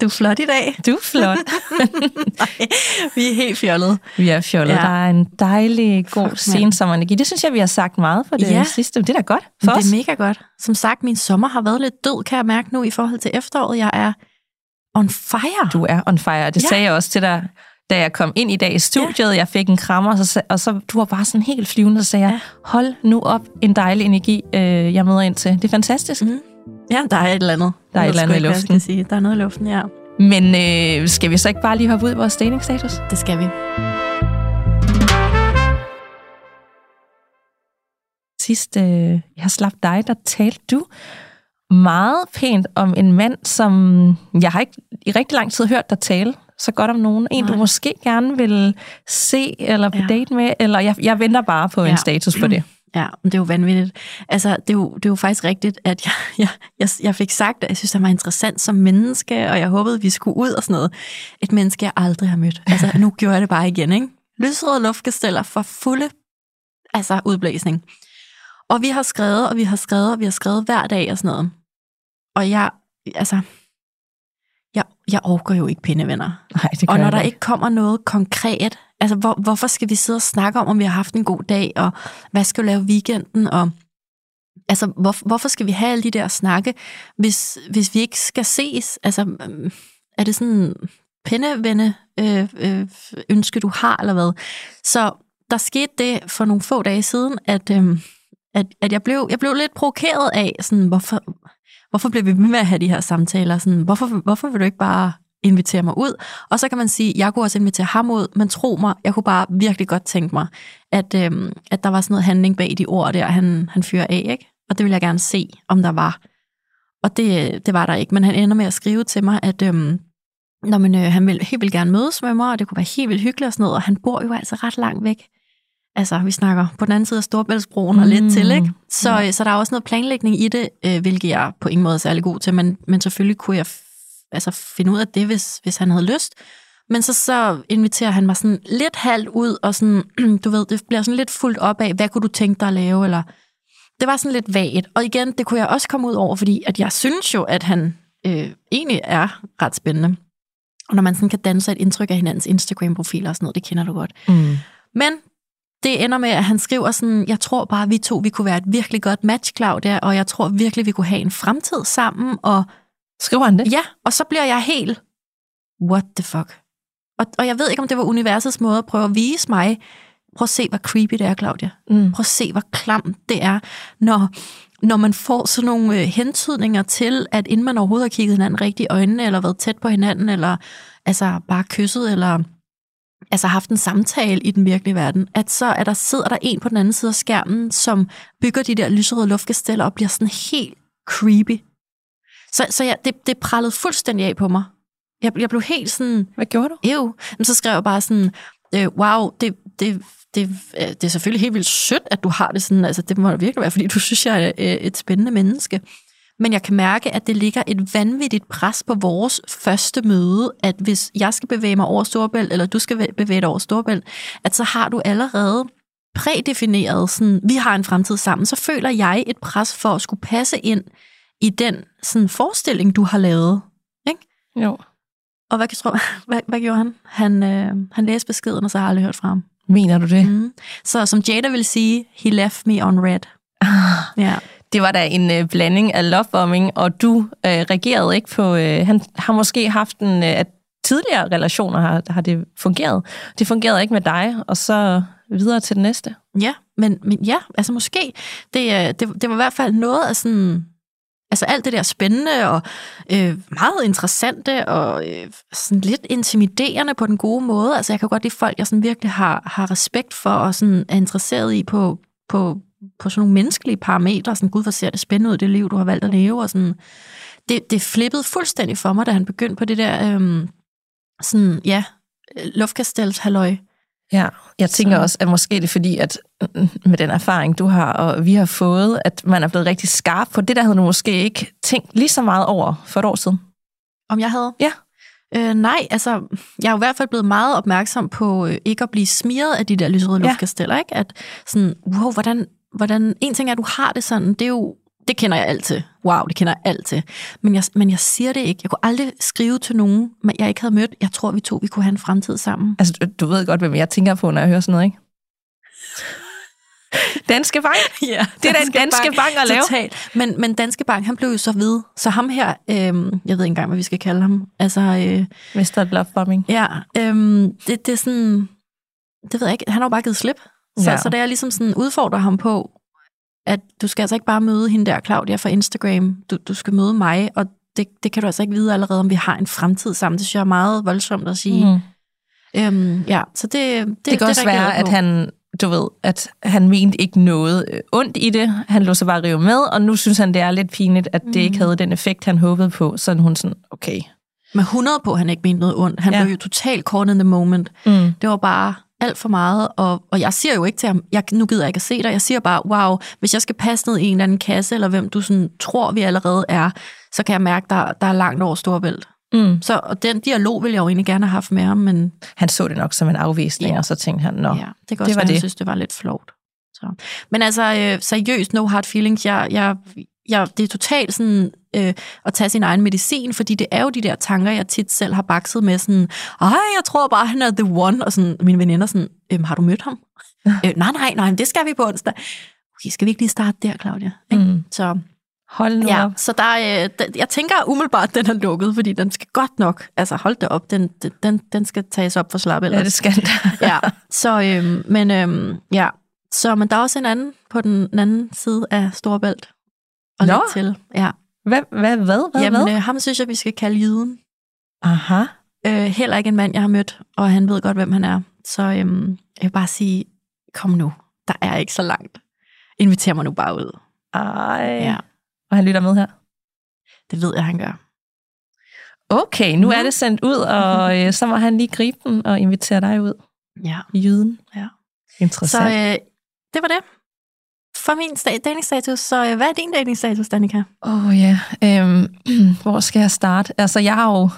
Du er flot i dag. Du er flot. Nej, vi er helt fjollede. Vi er fjollet. Ja. Der er en dejlig, god sensommerenergi. Det synes jeg, vi har sagt meget for det Ja. sidste. Det er da godt for os. Det er mega godt. Som sagt, min sommer har været lidt død, kan jeg mærke nu i forhold til efteråret. Jeg er on fire. Du er on fire. Det Ja. sagde jeg også til dig, da jeg kom ind i dag i studiet. Ja. Jeg fik en krammer, og så, og så du var bare sådan helt flyvende, og sagde jeg, Ja. hold nu op, en dejlig energi, øh, jeg møder ind til. Det er fantastisk. Mm. Ja, der er et eller andet. Der er et eller andet i luften. Skal sige. Der er noget i luften, ja. Men øh, skal vi så ikke bare lige hoppe ud i vores datingstatus? Det skal vi. sidst øh, jeg har slappet dig, der talte du meget pænt om en mand, som jeg har ikke i rigtig lang tid hørt dig tale så godt om nogen. En, Nej. du måske gerne vil se eller på Ja. date med, eller jeg, jeg venter bare på. Ja. en status på det. Ja, men det er jo vanvittigt. Altså, det er jo, det er jo faktisk rigtigt, at jeg, jeg, jeg, jeg fik sagt, at jeg synes, han var interessant som menneske, og jeg håbede, vi skulle ud og sådan noget. Et menneske, jeg aldrig har mødt. Altså, nu gjorde jeg det bare igen, ikke? Lysrøde luftkasteller for fulde altså, udblæsning. Og vi har skrevet, og vi har skrevet, og vi har skrevet hver dag og sådan noget. Og jeg, altså, jeg, jeg overgår jo ikke pindevenner. Nej, det Og når der ikke kommer noget konkret, altså hvor, hvorfor skal vi sidde og snakke om, om vi har haft en god dag, og hvad skal vi lave weekenden, og altså hvor, hvorfor skal vi have alle de der snakke, hvis, hvis vi ikke skal ses? Altså er det sådan pindevende øh, øh, ønske, du har, eller hvad? Så der skete det for nogle få dage siden, at, øh, at, at jeg, blev, jeg blev lidt provokeret af, sådan, hvorfor, hvorfor bliver vi ved med at have de her samtaler? Sådan, hvorfor, hvorfor vil du ikke bare invitere mig ud? Og så kan man sige, jeg kunne også invitere ham ud, men tro mig, jeg kunne bare virkelig godt tænke mig, at, øhm, at der var sådan noget handling bag de ord der, han, han fyrer af, ikke? Og det ville jeg gerne se, om der var. Og det, det var der ikke, men han ender med at skrive til mig, at øhm, når man, øh, han vil helt vildt gerne mødes med mig, og det kunne være helt vildt hyggeligt og sådan noget, og han bor jo altså ret langt væk. Altså, vi snakker på den anden side af Storbæltsbroen og lidt Mm. til, ikke? Så, Ja. så der er også noget planlægning i det, øh, hvilket jeg på ingen måde er særlig god til, men, men selvfølgelig kunne jeg altså, finde ud af det, hvis, hvis han havde lyst. Men så, så inviterer han mig sådan lidt halvt ud, og sådan, du ved, det bliver sådan lidt fuldt op af, hvad kunne du tænke dig at lave, eller det var sådan lidt vagt. Og igen, det kunne jeg også komme ud over, fordi at jeg synes jo, at han øh, egentlig er ret spændende. Og når man sådan kan danne sig et indtryk af hinandens Instagram-profiler og sådan noget, det kender du godt. Mm. Men det ender med, at han skriver sådan, jeg tror bare, vi to vi kunne være et virkelig godt match, Claudia, og jeg tror virkelig, vi kunne have en fremtid sammen, og Skriver han det? ja, og så bliver jeg helt, what the fuck? Og, og jeg ved ikke, om det var universets måde at prøve at vise mig, prøv at se, hvor creepy det er, Claudia. Mm. Prøv at se, hvor klamt det er, når, når man får sådan nogle øh, hentydninger til, at inden man overhovedet har kigget hinanden rigtig i øjnene, eller været tæt på hinanden, eller altså bare kysset, eller altså haft en samtale i den virkelige verden, at så er der, sidder der en på den anden side af skærmen, som bygger de der lyserøde luftkasteller og bliver sådan helt creepy. Så, så jeg, det, det prallede fuldstændig af på mig. Jeg, jeg blev helt sådan, Hvad gjorde du? Ew. Men så skrev jeg bare sådan, øh, wow, det, det, det, øh, det er selvfølgelig helt vildt sødt, at du har det sådan. Altså, det må virkelig være, fordi du synes, jeg er øh, et spændende menneske. Men jeg kan mærke, at det ligger et vanvittigt pres på vores første møde, at hvis jeg skal bevæge mig over Storbælt, eller du skal bevæge dig over Storbælt, at så har du allerede prædefineret, sådan, vi har en fremtid sammen, så føler jeg et pres for at skulle passe ind i den sådan, forestilling, du har lavet. Jo. Og hvad, kan du tro, hvad, hvad gjorde han? Han, øh, han læste beskeden, og så har jeg aldrig hørt fra ham. Mener du det? Mm. Så som Jada vil sige, he left me on red. Ja. Det var da en øh, blanding af lovebombing, og du øh, reagerede ikke på... Øh, han har måske haft en... Øh, at tidligere relationer har, har det fungeret. Det fungerede ikke med dig, og så videre til det næste. Ja, men, men ja, altså måske. Det, øh, det, det var i hvert fald noget af sådan... Altså alt det der spændende og øh, meget interessante og øh, sådan lidt intimiderende på den gode måde. Altså jeg kan godt lide folk, jeg sådan virkelig har, har respekt for og sådan er interesseret i på, på, på sådan nogle menneskelige parametre. Sådan, gud, hvor ser det spændende ud, det liv, du har valgt at leve. Og sådan. det, det flippede fuldstændig for mig, da han begyndte på det der, øhm, sådan, ja, luftkastels halløj. Ja, jeg tænker Så- også, at måske det er fordi, at mm, med den erfaring, du har og vi har fået, at man er blevet rigtig skarp på det, der havde du måske ikke tænkt lige så meget over for et år siden. Om jeg havde? Ja. Øh, nej, altså, jeg er jo i hvert fald blevet meget opmærksom på øh, ikke at blive smiret af de der lyserøde Ja. luftkasteller, ikke? At sådan, wow, hvordan, hvordan, en ting er, at du har det sådan, det er jo, det kender jeg alt til. Wow, det kender jeg alt til. Men jeg, men jeg siger det ikke. Jeg kunne aldrig skrive til nogen, men jeg ikke havde mødt. Jeg tror, vi to vi kunne have en fremtid sammen. Altså, du, du ved godt, hvem jeg tænker på, når jeg hører sådan noget, ikke? Danske Bank. Ja, Det er da en Danske Bank at lave. Totalt. Men, men Danske Bank, han blev jo så ved. Så ham her, øhm, jeg ved ikke engang, hvad vi skal kalde ham. Altså, øh, Mr. Lovebombing. Ja, øhm, det, det er sådan, det ved jeg ikke, han har jo bare givet slip. Så, Ja. så da jeg ligesom sådan udfordrer ham på, at du skal altså ikke bare møde hende der, Claudia fra Instagram, du, du skal møde mig, og det, det kan du altså ikke vide allerede, om vi har en fremtid sammen. Det synes jeg er meget voldsomt at sige. Mm. Øhm, ja, så det, det, Det, det kan også reagerede være, at han, du ved, at han mente ikke noget øh, ondt i det. Han lå så bare rive med, og nu synes han, det er lidt pinligt, at det ikke Mm. havde den effekt, han håbede på. Så hun sådan, okay. Men 100 på, at han ikke mente noget ondt. Han ja. blev jo totalt caught in the moment. Mm. Det var bare alt for meget, og, og jeg siger jo ikke til ham, jeg, nu gider jeg ikke at se dig, jeg siger bare, wow, hvis jeg skal passe ned i en eller anden kasse, eller hvem du sådan tror, vi allerede er, så kan jeg mærke, der, der er langt over Storbælt. Mm. Så og den dialog ville jeg jo egentlig gerne have haft med ham, men Han så det nok som en afvisning, Ja. og så tænkte han, nå, ja, det kan det også var være, det. han synes, det var lidt flot. Så. Men altså, øh, seriøst, no hard feelings, jeg, jeg, jeg, det er totalt sådan øh, at tage sin egen medicin, fordi det er jo de der tanker, jeg tit selv har bakset med, sådan, ej, jeg tror bare, han er the one, og sådan, mine veninder sådan, øhm, har du mødt ham? øh, nej, nej, nej, det skal vi på onsdag. Okay, skal vi ikke lige starte der, Claudia? Mm. Så hold nu ja, op. så der, er, øh, den- jeg tænker umiddelbart, at den er lukket, fordi den skal godt nok, altså hold da op, den, den, den skal tages op for slap ellers Ja, det skal der. ja, så, øhm, men øhm, ja, så, men der er også en anden på den, den anden side af Storebælt. Og Nå. lidt til. Ja. Hvad, hvad, hvad, hvad, Jamen, øh, ham synes jeg, vi skal kalde jyden. Aha. Øh, heller ikke en mand, jeg har mødt, og han ved godt, hvem han er. Så øhm, jeg vil bare sige, kom nu, der er ikke så langt. Inviter mig nu bare ud. Ej. Ja, Og han lytter med her. det ved jeg, han gør. Okay, nu er Mhm. det sendt ud, og øh, så må han lige gribe den og invitere dig ud. Ja. Jyden. Ja. Interessant. Så øh, det var det. For min sta- datingstatus. Så øh, hvad er din datingstatus, Danika? Åh oh, ja, øhm, hvor skal jeg starte? Altså, jeg har jo...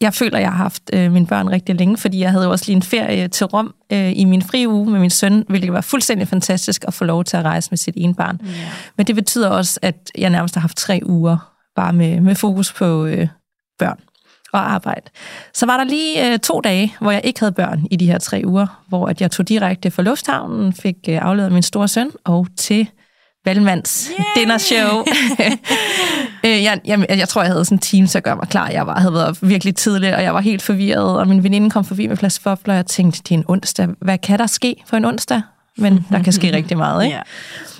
Jeg føler, jeg har haft øh, mine børn rigtig længe, fordi jeg havde jo også lige en ferie til Rom øh, i min fri uge med min søn, hvilket var fuldstændig fantastisk at få lov til at rejse med sit ene barn. Ja. Men det betyder også, at jeg nærmest har haft tre uger bare med, med fokus på øh, børn og arbejde. Så var der lige øh, to dage, hvor jeg ikke havde børn i de her tre uger, hvor at jeg tog direkte fra lufthavnen, fik øh, afleveret min store søn, og til Valmands Yay! dinnershow. øh, jeg, jeg, jeg tror, jeg havde sådan en team at gøre mig klar. Jeg var, havde været virkelig tidligt, og jeg var helt forvirret, og min veninde kom forbi med flaskebobler, og jeg tænkte, det er en onsdag. Hvad kan der ske på en onsdag? Men der kan ske rigtig meget, ikke? Ja.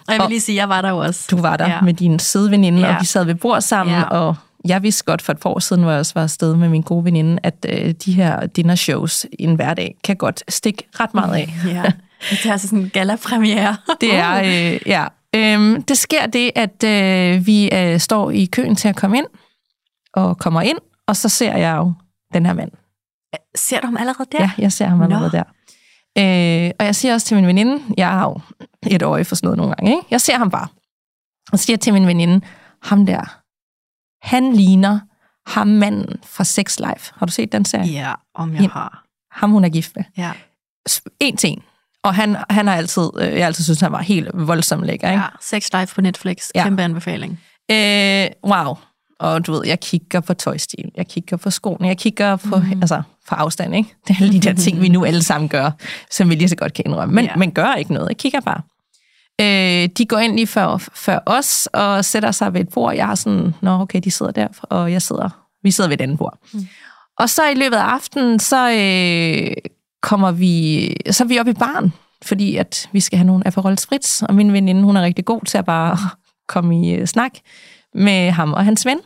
Og jeg vil lige sige, jeg var der jo også. Du var der ja. Med din søde veninde, ja. Og vi sad ved bord sammen. Ja. og jeg vidste godt for et par år siden, hvor jeg også var afsted med min gode veninde, at øh, de her dinnershows i en hverdag kan godt stikke ret meget af. Ja. Det er altså sådan en gala-premiere. Det er, øh, ja. Øhm, det sker det, at øh, vi øh, står i køen til at komme ind, og kommer ind, og så ser jeg jo den her mand. Ser du ham allerede der? Ja, jeg ser ham allerede Nå. der. Øh, og jeg siger også til min veninde, jeg har jo et øje for sådan noget nogle gange, ikke? jeg ser ham bare. Og siger til min veninde, ham der, han ligner ham manden fra Sex Life. Har du set den serie? Ja, om jeg har. Ham hun er gift med. Ja. En til en. Og han, han har altid, øh, jeg har altid synes, han var helt voldsomt lækker. Ikke? ja. Sex Life på Netflix. Ja. Kæmpe anbefaling. Øh, wow. Og du ved, jeg kigger på tøjstil, jeg kigger på skoene, jeg kigger på, mm. altså, på afstand, ikke? Det er alle de der ting, vi nu alle sammen gør, som vi lige så godt kan indrømme. Men, Ja. men gør ikke noget, jeg kigger bare. Øh, de går ind lige før, før os, og sætter sig ved et bord. Jeg har sådan, nå okay, de sidder der, og jeg sidder, vi sidder ved et andet bord. Mm. Og så i løbet af aftenen, så øh, kommer vi, så er vi oppe i baren, fordi at vi skal have nogle Aperol Spritz, og min veninde, hun er rigtig god til at bare komme i øh, snak med ham og hans ven.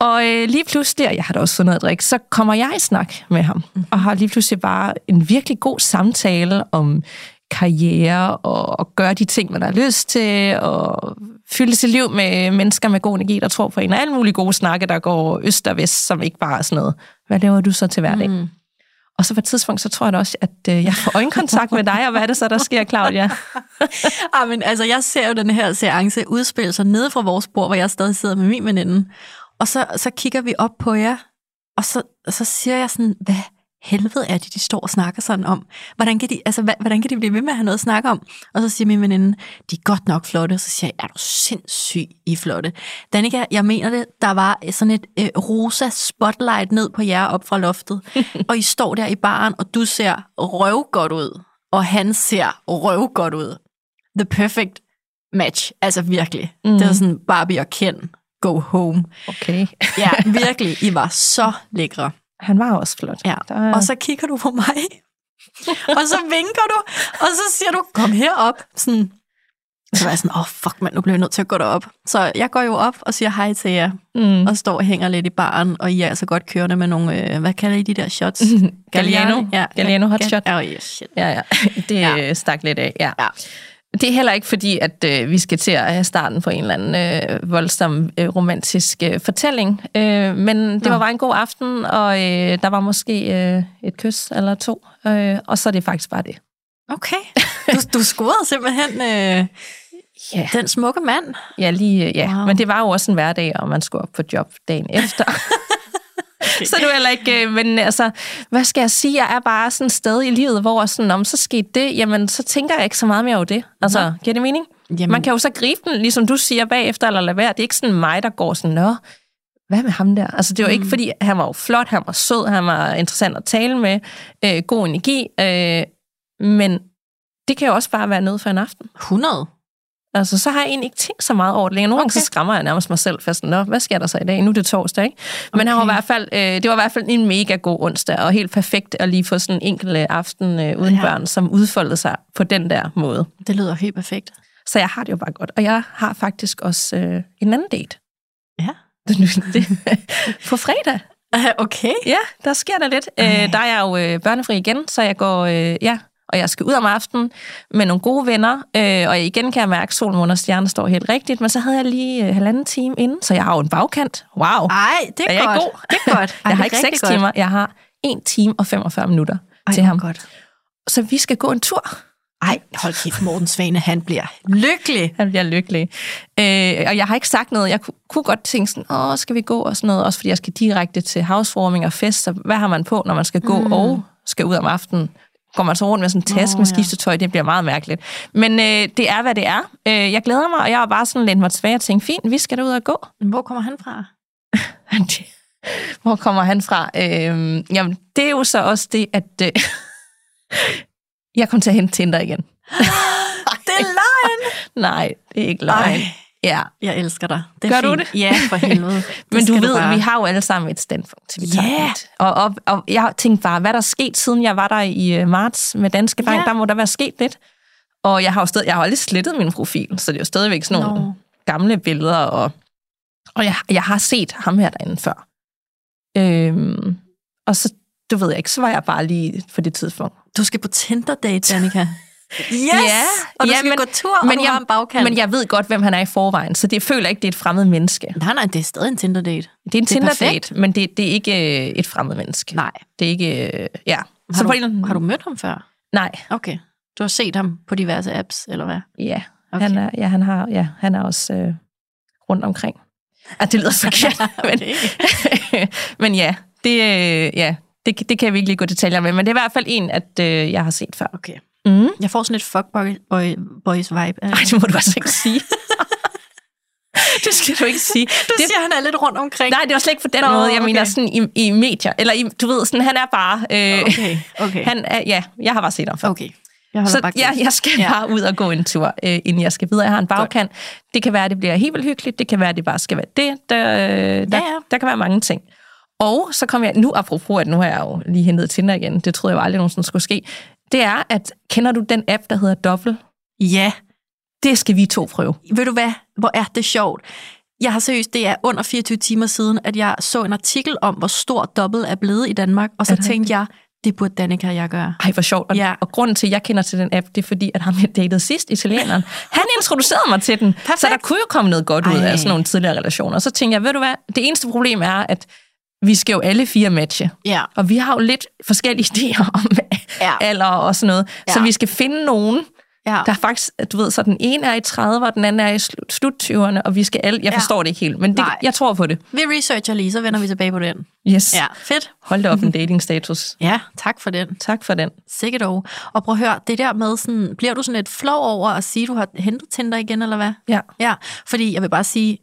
Og øh, lige pludselig, og jeg har da også fundet at drikke, så kommer jeg i snak med ham, mm-hmm. og har lige pludselig bare en virkelig god samtale om karriere og, og gøre de ting, man har lyst til, og fylde sit liv med mennesker med god energi, der tror på en, og alle mulige gode snakke, der går øst og vest, som ikke bare er sådan noget. Hvad laver du så til hverdag? Mm. Og så på et tidspunkt, så tror jeg da også, at øh, jeg får øjenkontakt med dig, og hvad er det så, der sker, Claudia? ah, men altså, jeg ser jo den her seance udspille sig nede fra vores bord, hvor jeg stadig sidder med min veninde. Og så, så kigger vi op på jer, og så, så siger jeg sådan, hvad helvede er det, de står og snakker sådan om? Hvordan kan de, altså, hvordan kan de blive ved med at have noget at snakke om? Og så siger min veninde, de er godt nok flotte. Og så siger jeg, er du sindssyg, I flotte. Danika, jeg mener det, der var sådan et øh, rosa spotlight ned på jer op fra loftet. og I står der i baren, og du ser røv godt ud. Og han ser røv godt ud. The perfect match. Altså virkelig. Mm. Det var sådan Barbie og Ken go home. Okay. ja, virkelig. I var så lækre. Han var også flot. Ja. Der... Og så kigger du på mig, og så vinker du, og så siger du, kom herop. Sådan. Så var jeg sådan, åh oh, fuck mand, nu bliver jeg nødt til at gå derop. Så jeg går jo op og siger hej til jer, mm. og står og hænger lidt i baren, og I er altså godt kørende med nogle, øh, hvad kalder I de der shots? Galliano. Ja, Galliano hot shot. Oh, yes, shit. Ja, ja. Det ja. stak lidt af, ja. ja. Det er heller ikke fordi, at øh, vi skal til at have starten på en eller anden øh, voldsom øh, romantisk øh, fortælling. Øh, men det Nå. var bare en god aften, og øh, der var måske øh, et kys eller to. Øh, og så er det faktisk bare det. Okay. Du, du scorede simpelthen øh, yeah. den smukke mand. Ja, lige, ja. Wow. Men det var jo også en hverdag, og man skulle op på job dagen efter. Okay. Så du heller ikke, øh, men altså, hvad skal jeg sige? Jeg er bare sådan et sted i livet, hvor sådan, om så skete det, jamen så tænker jeg ikke så meget mere over det. Altså, ja. giver det mening? Jamen. Man kan jo så gribe den, ligesom du siger, bagefter eller lade være. Det er ikke sådan mig, der går sådan, nå, hvad med ham der? Altså, det var mm. ikke, fordi han var jo flot, han var sød, han var interessant at tale med, øh, god energi, øh, men det kan jo også bare være noget for en aften. 100. Altså, så har jeg egentlig ikke tænkt så meget over det længere. Nogle okay. gange så skræmmer jeg nærmest mig selv, sådan, Nå, hvad sker der så i dag? Nu er det torsdag, ikke? Men okay. var i hvert fald, øh, det var i hvert fald en mega god onsdag, og helt perfekt at lige få sådan en enkelt øh, aften øh, uden ja. børn, som udfoldede sig på den der måde. Det lyder helt perfekt. Så jeg har det jo bare godt. Og jeg har faktisk også øh, en anden date. Ja. på fredag. Okay. Ja, der sker der lidt. Øh, der er jeg jo øh, børnefri igen, så jeg går, øh, ja, og jeg skal ud om aftenen med nogle gode venner, øh, og igen kan jeg mærke, at solen under stjernen står helt rigtigt, men så havde jeg lige øh, halvanden time inden, så jeg har jo en bagkant. Wow! Ej, det er, er godt. god? Det er godt. Ej, jeg har ikke seks timer, jeg har 1 time og 45 minutter Ej, til ham. godt. Så vi skal gå en tur. Ej, hold kæft, Morten Svane, han bliver lykkelig. Han bliver lykkelig. Øh, og jeg har ikke sagt noget. Jeg kunne, kunne godt tænke sådan, åh, skal vi gå og sådan noget, også fordi jeg skal direkte til housewarming og fest, så hvad har man på, når man skal gå mm. og skal ud om aftenen? Går man så rundt med sådan en taske oh, med skiftetøj, det bliver meget mærkeligt. Men øh, det er, hvad det er. Øh, jeg glæder mig, og jeg har bare sådan lidt mig tilbage og tænkt, fint, vi skal ud og gå. Hvor kommer han fra? Hvor kommer han fra? Øh, jamen, det er jo så også det, at øh, jeg kom til at hente Tinder igen. det er løgn! Nej, det er ikke løgn. Ej. Ja. Jeg elsker dig. Det Gør fint. du det? Ja, for helvede. Men du ved, du vi har jo alle sammen et standpunkt til vi yeah. og, og, og jeg tænkte bare, hvad der er sket, siden jeg var der i uh, marts med Danske Bank, yeah. der må der være sket lidt. Og jeg har jo stadig, jeg har aldrig slettet min profil, så det er jo stadigvæk sådan nogle no. gamle billeder, og, og jeg, jeg har set ham her derinde før. Øhm, og så, du ved jeg ikke, så var jeg bare lige for det tidspunkt. Du skal på Tinder-date, Danika. Yes! Ja, og du ja, skal men, gå tur, og men du jeg, har en bagkant. Men jeg ved godt, hvem han er i forvejen, så det føler ikke, det er et fremmed menneske. Nej, nej, det er stadig en Tinder-date. Det er en Tinder-date, men det, det er ikke øh, et fremmed menneske. Nej. Det er ikke, øh, ja. Har, så du, en, har du mødt ham før? Nej. Okay. Du har set ham på diverse apps, eller hvad? Ja, okay. han, er, ja, han, har, ja han er også øh, rundt omkring. Ah, det lyder forkert, men, men ja, det, øh, ja det, det kan jeg virkelig ikke gå detaljer med, men det er i hvert fald en, at øh, jeg har set før. Okay. Mm. Jeg får sådan et fuckboy boys vibe. Nej, det må du altså ikke sige. det skal du ikke sige. Du det, siger, han er lidt rundt omkring. Nej, det er slet ikke på den Nå, måde. Jeg okay. mener sådan i, i medier. Eller i, du ved, sådan, han er bare... Øh, okay, okay. Han er, ja, jeg har bare set ham før. Okay. Jeg så ja, jeg skal ja. bare ud og gå en tur, øh, inden jeg skal videre. Jeg har en bagkant. Godt. Det kan være, at det bliver helt vildt hyggeligt. Det kan være, at det bare skal være det. Der, øh, der, ja, ja. der kan være mange ting. Og så kom jeg, nu apropos, at nu har jeg jo lige hentet Tinder igen. Det troede jeg jo aldrig nogensinde skulle ske det er, at kender du den app, der hedder Dobbel? Ja. Det skal vi to prøve. Ved du hvad? Hvor er det sjovt. Jeg har seriøst, det er under 24 timer siden, at jeg så en artikel om, hvor stor dobbelt er blevet i Danmark, og så tænkte jeg, Det burde Danica og jeg gøre. Ej, hvor sjovt. Og, Ja. og grunden til, at jeg kender til den app, det er fordi, at ham, jeg datede sidst, italieneren, han introducerede mig til den. Perfekt. Så der kunne jo komme noget godt ud Ej. af sådan nogle tidligere relationer. Så tænkte jeg, ved du hvad, det eneste problem er, at vi skal jo alle fire matche. Ja. Og vi har jo lidt forskellige idéer om Ja. alder og sådan noget. Så Ja. vi skal finde nogen, Ja. der er faktisk, du ved, så den ene er i 30, og den anden er i slut, slut 20'erne, og vi skal alle, jeg Ja. forstår det ikke helt, men det, Nej. jeg tror på det. Vi researcher lige, så vender vi tilbage på den. Yes. Ja, fedt. Hold da op en datingstatus. Ja, tak for den. Tak for den. Sikkert dog. Og prøv at høre, det der med sådan, bliver du sådan lidt flov over at sige, at du har hentet Tinder igen, eller hvad? Ja. Ja, fordi jeg vil bare sige,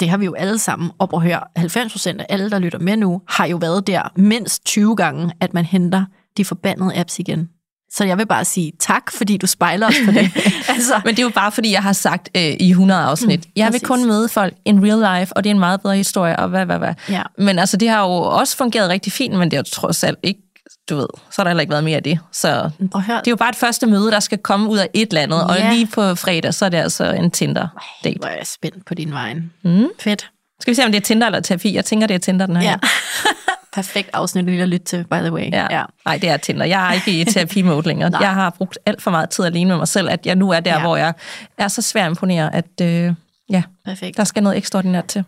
det har vi jo alle sammen, og prøv at høre, 90 procent af alle, der lytter med nu, har jo været der mindst 20 gange, at man henter de forbandede apps igen. Så jeg vil bare sige tak, fordi du spejler os på det. altså, Men det er jo bare, fordi jeg har sagt øh, i 100 afsnit, mm, jeg vil præcis. kun møde folk in real life, og det er en meget bedre historie, og hvad, hvad, hvad. Ja. Men altså, det har jo også fungeret rigtig fint, men det jo trods alt ikke, du ved, så har der heller ikke været mere af det. Så at høre, det er jo bare et første møde, der skal komme ud af et eller andet, og Ja. lige på fredag, så er det altså en Tinder-date. hvor er jeg spændt på din vej. Mm. Fedt. Skal vi se, om det er Tinder eller terapi? Jeg tænker, det er Tinder, den her. Ja. Perfekt afsnit lige at lytte til, by the way. Ja. Nej, det er Tinder. Jeg er ikke i terapi-mode længere. Jeg har brugt alt for meget tid alene med mig selv, at jeg nu er der, Ja. ja. hvor jeg er så svær at imponere, at øh, ja, Perfekt. der skal noget ekstraordinært til.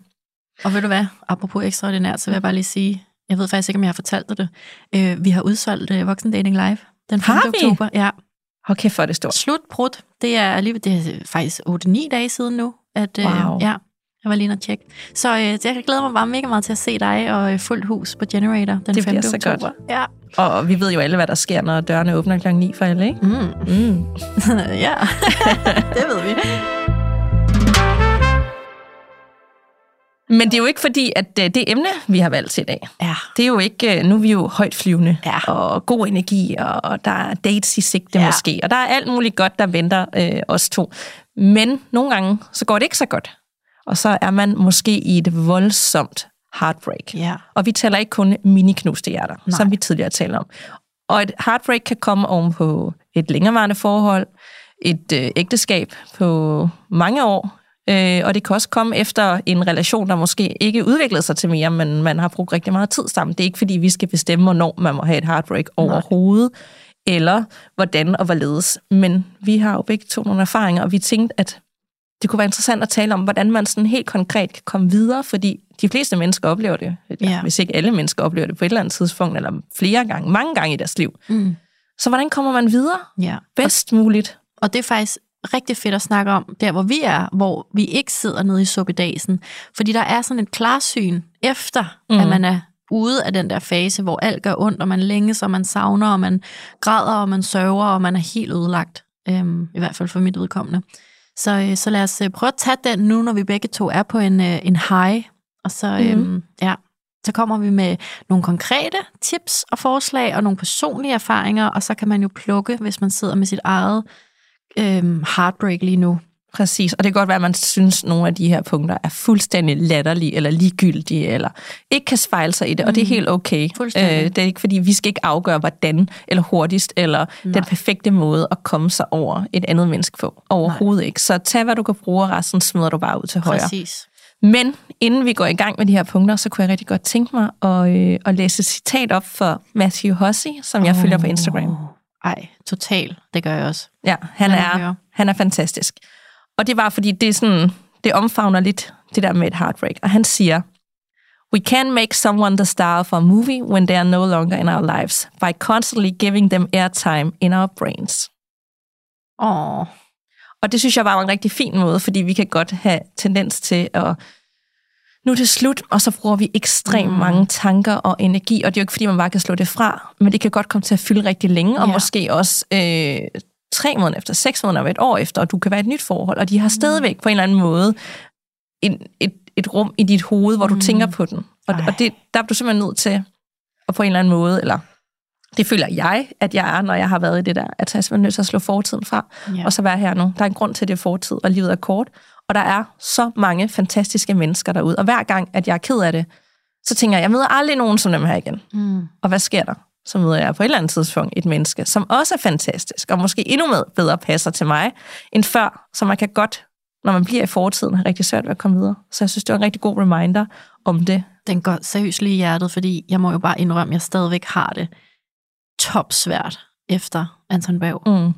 Og ved du hvad, apropos ekstraordinært, så vil jeg bare lige sige, jeg ved faktisk ikke, om jeg har fortalt dig det. Øh, vi har udsolgt øh, Voksen Dating Live den 5. Har vi? oktober. Ja. Hold kæft, hvor er det stort. Slut brudt. Det er alligevel, det er faktisk 8-9 dage siden nu, at øh, Wow. ja, jeg var lige og tjekke. Så øh, det- jeg glæder mig bare mega meget til at se dig og øh, fuldt hus på Generator den Det 5. bliver så oktober. godt. Ja. Og vi ved jo alle, hvad der sker, når dørene åbner klokken 9 for alle, ikke? Mm. Mm. ja, det ved vi. Men det er jo ikke fordi, at øh, det emne, vi har valgt til i dag, Ja. det er jo ikke, øh, nu er vi jo højt flyvende, Ja. og god energi, og, der er dates i sigte Ja. måske, og der er alt muligt godt, der venter øh, os to. Men nogle gange, så går det ikke så godt. Og så er man måske i et voldsomt heartbreak. Ja. Og vi taler ikke kun mini-knuste hjerter. Nej. som vi tidligere talte om. Og et heartbreak kan komme oven på et længerevarende forhold, et øh, ægteskab på mange år, øh, og det kan også komme efter en relation, der måske ikke udviklede sig til mere, men man har brugt rigtig meget tid sammen. Det er ikke, fordi vi skal bestemme, hvornår man må have et heartbreak overhovedet, eller hvordan og hvorledes. Men vi har jo begge to nogle erfaringer, og vi tænkte, at det kunne være interessant at tale om, hvordan man sådan helt konkret kan komme videre, fordi de fleste mennesker oplever det, ja. Ja. hvis ikke alle mennesker oplever det på et eller andet tidspunkt, eller flere gange, mange gange i deres liv. Mm. Så hvordan kommer man videre ja. bedst muligt? Og det er faktisk rigtig fedt at snakke om, der hvor vi er, hvor vi ikke sidder nede i suppedasen. Fordi der er sådan et klarsyn efter, mm. At man er ude af den der fase, hvor alt gør ondt, og man længes, og man savner, og man græder, og man sørger, og man er helt ødelagt. Øhm, I hvert fald for mit udkommende. Så, øh, så lad os øh, prøve at tage den nu, når vi begge to er på en, øh, en high. Og så, øhm, ja, så kommer vi med nogle konkrete tips og forslag, og nogle personlige erfaringer, og så kan man jo plukke, hvis man sidder med sit eget øhm, heartbreak lige nu. Præcis, og det kan godt være, at man synes, at nogle af de her punkter er fuldstændig latterlige, eller ligegyldige, eller ikke kan spejle sig i det, og det er helt okay. Mm. Fuldstændig. det er ikke, fordi vi skal ikke afgøre, hvordan, eller hurtigst, eller Nej. den perfekte måde at komme sig over et andet menneske på. Overhovedet Nej. ikke. Så tag, hvad du kan bruge, og resten smider du bare ud til højre. Præcis. Men inden vi går i gang med de her punkter, så kunne jeg rigtig godt tænke mig at, øh, at læse et citat op for Matthew Hussey, som jeg oh. følger på Instagram. Ej, total. Det gør jeg også. Ja, han mig er, høre. han er fantastisk. Og det var, fordi det, er sådan, det omfavner lidt det der med et heartbreak. Og han siger, We can make someone the star of a movie when they are no longer in our lives by constantly giving them airtime in our brains. Åh, Og det synes jeg var en rigtig fin måde, fordi vi kan godt have tendens til at nu er det slut, og så bruger vi ekstremt mm. mange tanker og energi, og det er jo ikke, fordi man bare kan slå det fra, men det kan godt komme til at fylde rigtig længe, og Ja. måske også øh, tre måneder efter, seks måneder og et år efter, og du kan være et nyt forhold, og de har stadigvæk på en eller anden måde en, et, et rum i dit hoved, hvor du Mm. tænker på den. Og, Ej. og det, der er du simpelthen nødt til at på en eller anden måde, eller det føler jeg, at jeg er, når jeg har været i det der, at jeg er simpelthen nødt til at slå fortiden fra, Ja. og så være her nu. Der er en grund til, at det er fortid, og livet er kort. Og der er så mange fantastiske mennesker derude. Og hver gang, at jeg er ked af det, så tænker jeg, jeg møder aldrig nogen som dem her igen. Mm. Og hvad sker der? Så møder jeg på et eller andet tidspunkt et menneske, som også er fantastisk, og måske endnu med bedre passer til mig end før. Så man kan godt, når man bliver i fortiden, have rigtig svært ved at komme videre. Så jeg synes, det var en rigtig god reminder om det. Den går seriøst lige i hjertet, fordi jeg må jo bare indrømme, at jeg stadigvæk har det. topsvært efter Anton Berg, Mm.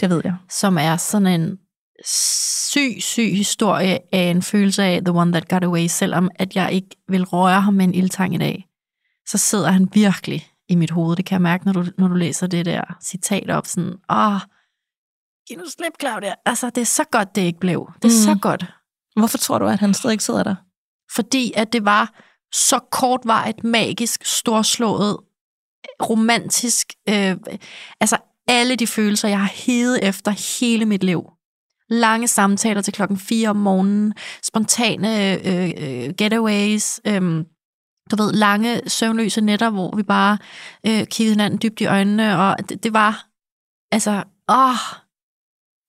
Det ved jeg. som er sådan en syg, syg historie af en følelse af The One That Got Away, selvom at jeg ikke vil røre ham med en ildtang i dag, så sidder han virkelig i mit hoved. Det kan jeg mærke, når du, når du læser det der citat op, sådan, åh, giv nu slip, Claudia. Altså, det er så godt, det ikke blev. Det er mm. så godt. Hvorfor tror du, at han stadig sidder der? Fordi at det var så kortvarigt, magisk, storslået, romantisk. Øh, altså alle de følelser, jeg har hedet efter hele mit liv. Lange samtaler til klokken 4 om morgenen, spontane øh, øh, getaways, øh, du ved, lange søvnløse nætter, hvor vi bare øh, kiggede hinanden dybt i øjnene, og det, det var, altså, åh,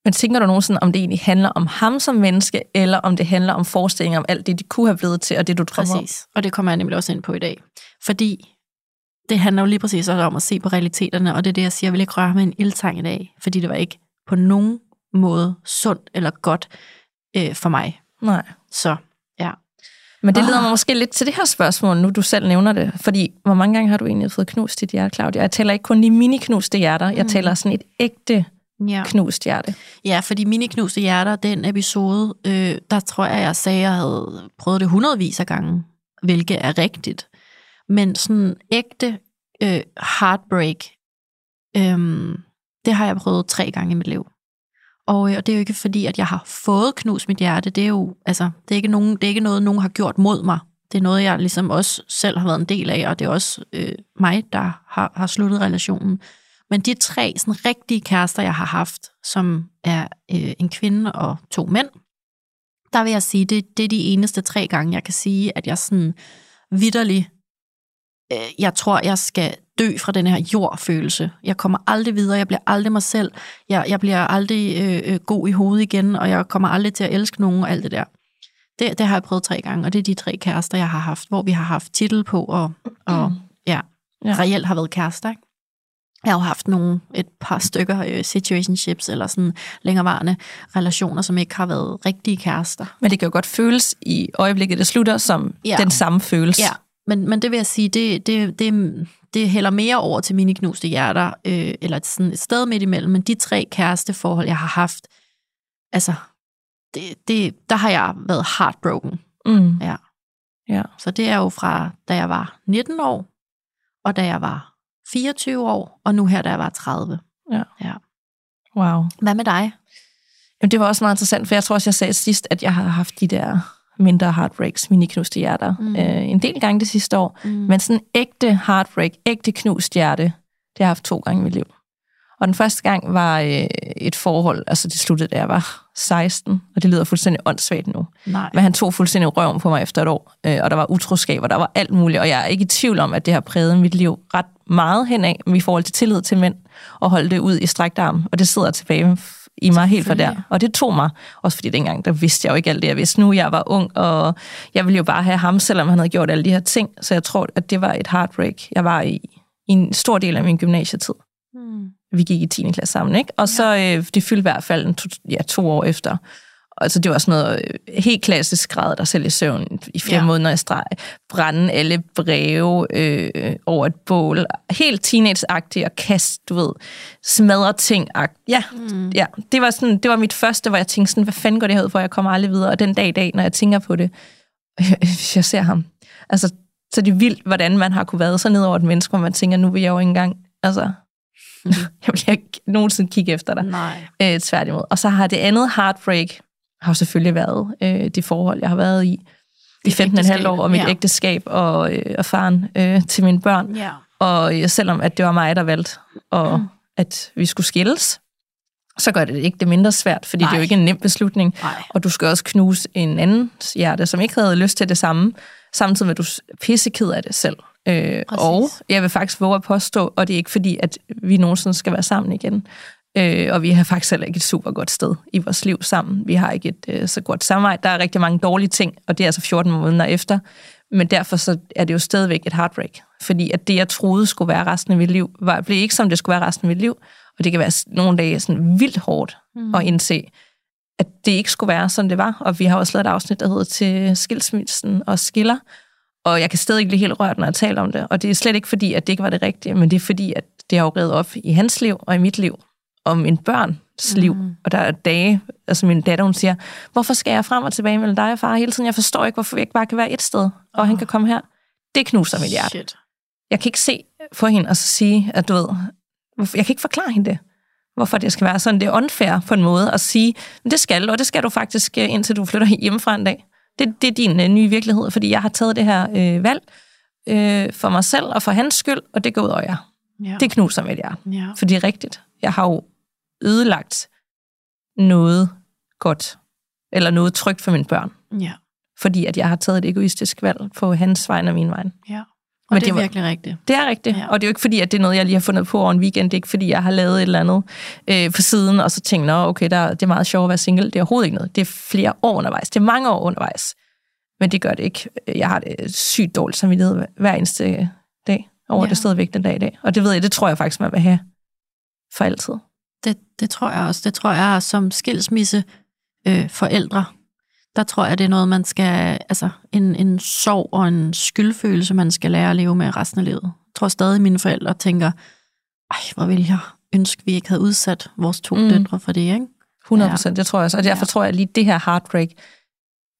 Men tænker du nogensinde, om det egentlig handler om ham som menneske, eller om det handler om forestillinger om alt det, de kunne have blevet til, og det, du drømmer om? Præcis. Og det kommer jeg nemlig også ind på i dag. Fordi det handler jo lige præcis også om at se på realiteterne, og det er det, jeg siger, jeg vil ikke røre med en ildtang i dag, fordi det var ikke på nogen måde sundt eller godt øh, for mig. Nej. Så ja. Men det leder Ah. mig måske lidt til det her spørgsmål, nu du selv nævner det. Fordi, hvor mange gange har du egentlig fået knust dit hjerte, Claudia? Jeg taler ikke kun de mini-knuste hjerter, jeg Mm. taler sådan et ægte Ja, knust hjerte. ja fordi mine knuste hjerter, den episode, øh, der tror jeg, jeg sagde, jeg havde prøvet det hundredvis af gange, hvilket er rigtigt. Men sådan ægte øh, heartbreak, øh, det har jeg prøvet tre gange i mit liv. Og, øh, og det er jo ikke fordi, at jeg har fået knust mit hjerte. Det er jo altså, det er ikke, nogen, det er ikke noget, nogen har gjort mod mig. Det er noget, jeg ligesom også selv har været en del af, og det er også øh, mig, der har, har sluttet relationen. Men de tre sådan, rigtige kærester, jeg har haft, som er øh, en kvinde og to mænd, der vil jeg sige, det, det er de eneste tre gange, jeg kan sige, at jeg sådan vidderlig, jeg tror, jeg skal dø fra den her jordfølelse. Jeg kommer aldrig videre, jeg bliver aldrig mig selv, jeg, jeg bliver aldrig øh, øh, god i hovedet igen, og jeg kommer aldrig til at elske nogen og alt det der. Det, det har jeg prøvet tre gange, og det er de tre kærester, jeg har haft, hvor vi har haft titel på, og, og ja, Ja. ja, reelt har været kærester. Ikke? Jeg har jo haft nogle, et par stykker øh, situationships, eller sådan længerevarende relationer, som ikke har været rigtige kærester. Men det kan jo godt føles i øjeblikket, det slutter, som Ja. den samme følelse. Ja, men, men det vil jeg sige, det, det, det, det hælder mere over til mine knuste hjerter, øh, eller sådan et sted midt imellem, men de tre kæresteforhold, jeg har haft, altså, det, det, der har jeg været heartbroken. Mm. Ja. Ja. Så det er jo fra, da jeg var 19 år, og da jeg var 24 år, og nu her, da jeg var 30. Wow. Hvad med dig? Jamen, det var også meget interessant, for jeg tror også, jeg sagde sidst, at jeg har haft de der mindre heartbreaks, mini-knuste hjerter, Mm. øh, en del gange det sidste år. Mm. Men sådan ægte heartbreak, ægte knust hjerte, det har jeg haft to gange i mit liv. Og den første gang var øh, et forhold, altså det sluttede, da jeg var 16, og det lyder fuldstændig åndssvagt nu. Nej. Men han tog fuldstændig røven på mig efter et år, øh, og der var utroskab, og der var alt muligt, og jeg er ikke i tvivl om, at det har præget mit liv ret meget henad i forhold til tillid til mænd, og holde det ud i strækt arm, og det sidder tilbage i mig helt fra der. Og det tog mig, også fordi dengang, der vidste jeg jo ikke alt det, jeg vidste nu. Jeg var ung, og jeg ville jo bare have ham, selvom han havde gjort alle de her ting. Så jeg tror, at det var et heartbreak, jeg var i, i en stor del af min gymnasietid. Mm. Vi gik i 10. klasse sammen, ikke? Og så, øh, det fyldte i hvert fald en to, ja, to år efter. Altså, det var sådan noget øh, helt klassisk grad, der selv i søvn i flere Ja. måneder i streg. Brænde alle breve øh, over et bål. Helt teenage og kast, du ved, smadre ting. Ja, Mm. ja, det var, sådan, det var mit første, hvor jeg tænkte sådan, hvad fanden går det her ud for, jeg kommer aldrig videre. Og den dag i dag, når jeg tænker på det, hvis jeg ser ham, altså, så er det vildt, hvordan man har kunne være så ned over et menneske, hvor man tænker, nu vil jeg jo ikke engang, altså, Mm. jeg vil ikke nogensinde kigge efter dig. Nej. Øh, tværtimod. Og så har det andet heartbreak, har jo selvfølgelig været øh, det forhold, jeg har været i i Dit 15,5 ægteskab, år, og mit ja. ægteskab og, øh, og faren øh, til mine børn. Ja. Og øh, selvom at det var mig, der valgte, og Mm. at vi skulle skilles, så gør det ikke det mindre svært, fordi Nej. det er jo ikke en nem beslutning. Nej. Og du skal også knuse en anden hjerte, som ikke havde lyst til det samme, samtidig med, at du pisseked af det selv. Øh, Præcis. og jeg vil faktisk våge at påstå, og det er ikke fordi, at vi nogensinde skal være sammen igen. Øh, og vi har faktisk heller ikke et super godt sted i vores liv sammen. Vi har ikke et øh, så godt samarbejde. Der er rigtig mange dårlige ting, og det er altså 14 måneder efter. Men derfor så er det jo stadigvæk et heartbreak. Fordi at det, jeg troede skulle være resten af mit liv, var, blev ikke som det skulle være resten af mit liv. Og det kan være nogle dage sådan vildt hårdt mm. at indse, at det ikke skulle være, som det var. Og vi har også lavet et afsnit, der hedder til skilsmissen og skiller. Og jeg kan stadig ikke blive helt rørt, når jeg taler om det. Og det er slet ikke fordi, at det ikke var det rigtige, men det er fordi, at det har jo reddet op i hans liv og i mit liv, og min børns liv. Mm. Og der er dage, altså min datter, hun siger, hvorfor skal jeg frem og tilbage mellem dig og far hele tiden? Jeg forstår ikke, hvorfor vi ikke bare kan være et sted, og oh. han kan komme her. Det knuser mit hjerte. Shit. Jeg kan ikke se for hende og så sige, at du ved, jeg kan ikke forklare hende det. Hvorfor det skal være sådan. Det er unfair på en måde at sige, det skal og det skal du faktisk, øh, indtil du flytter hjemmefra en dag. Det, det er din øh, nye virkelighed, fordi jeg har taget det her øh, valg øh, for mig selv og for hans skyld, og det går ud over jer. Ja. Det knuser mit hjerte. ja. For det er rigtigt. Jeg har jo ødelagt noget godt, eller noget trygt for mine børn, ja. fordi at jeg har taget et egoistisk valg på hans vegne og min vegne. ja. Og Men det det er var- virkelig rigtigt. Det er rigtigt, Ja. og det er jo ikke fordi, at det er noget, jeg lige har fundet på over en weekend. Det er ikke fordi, jeg har lavet et eller andet øh, på siden, og så tænkt, nå, okay, der, det er meget sjovt at være single. Det er overhovedet ikke noget. Det er flere år undervejs. Det er mange år undervejs. Men det gør det ikke. Jeg har det sygt dårligt samvittighed hver eneste dag over ja. det stadigvæk den dag i dag. Og det ved jeg, det tror jeg faktisk, man vil have for altid. Det, det tror jeg også. Det tror jeg som skilsmisse øh, forældre, der tror jeg, det er noget, man skal, altså en, en sorg og en skyldfølelse, man skal lære at leve med resten af livet. Jeg tror stadig, mine forældre tænker, ej, hvor ville jeg ønske, vi ikke havde udsat vores to mm. Døtre for det, ikke? 100 procent, det tror jeg også. Og derfor Ja. tror jeg lige, det her heartbreak,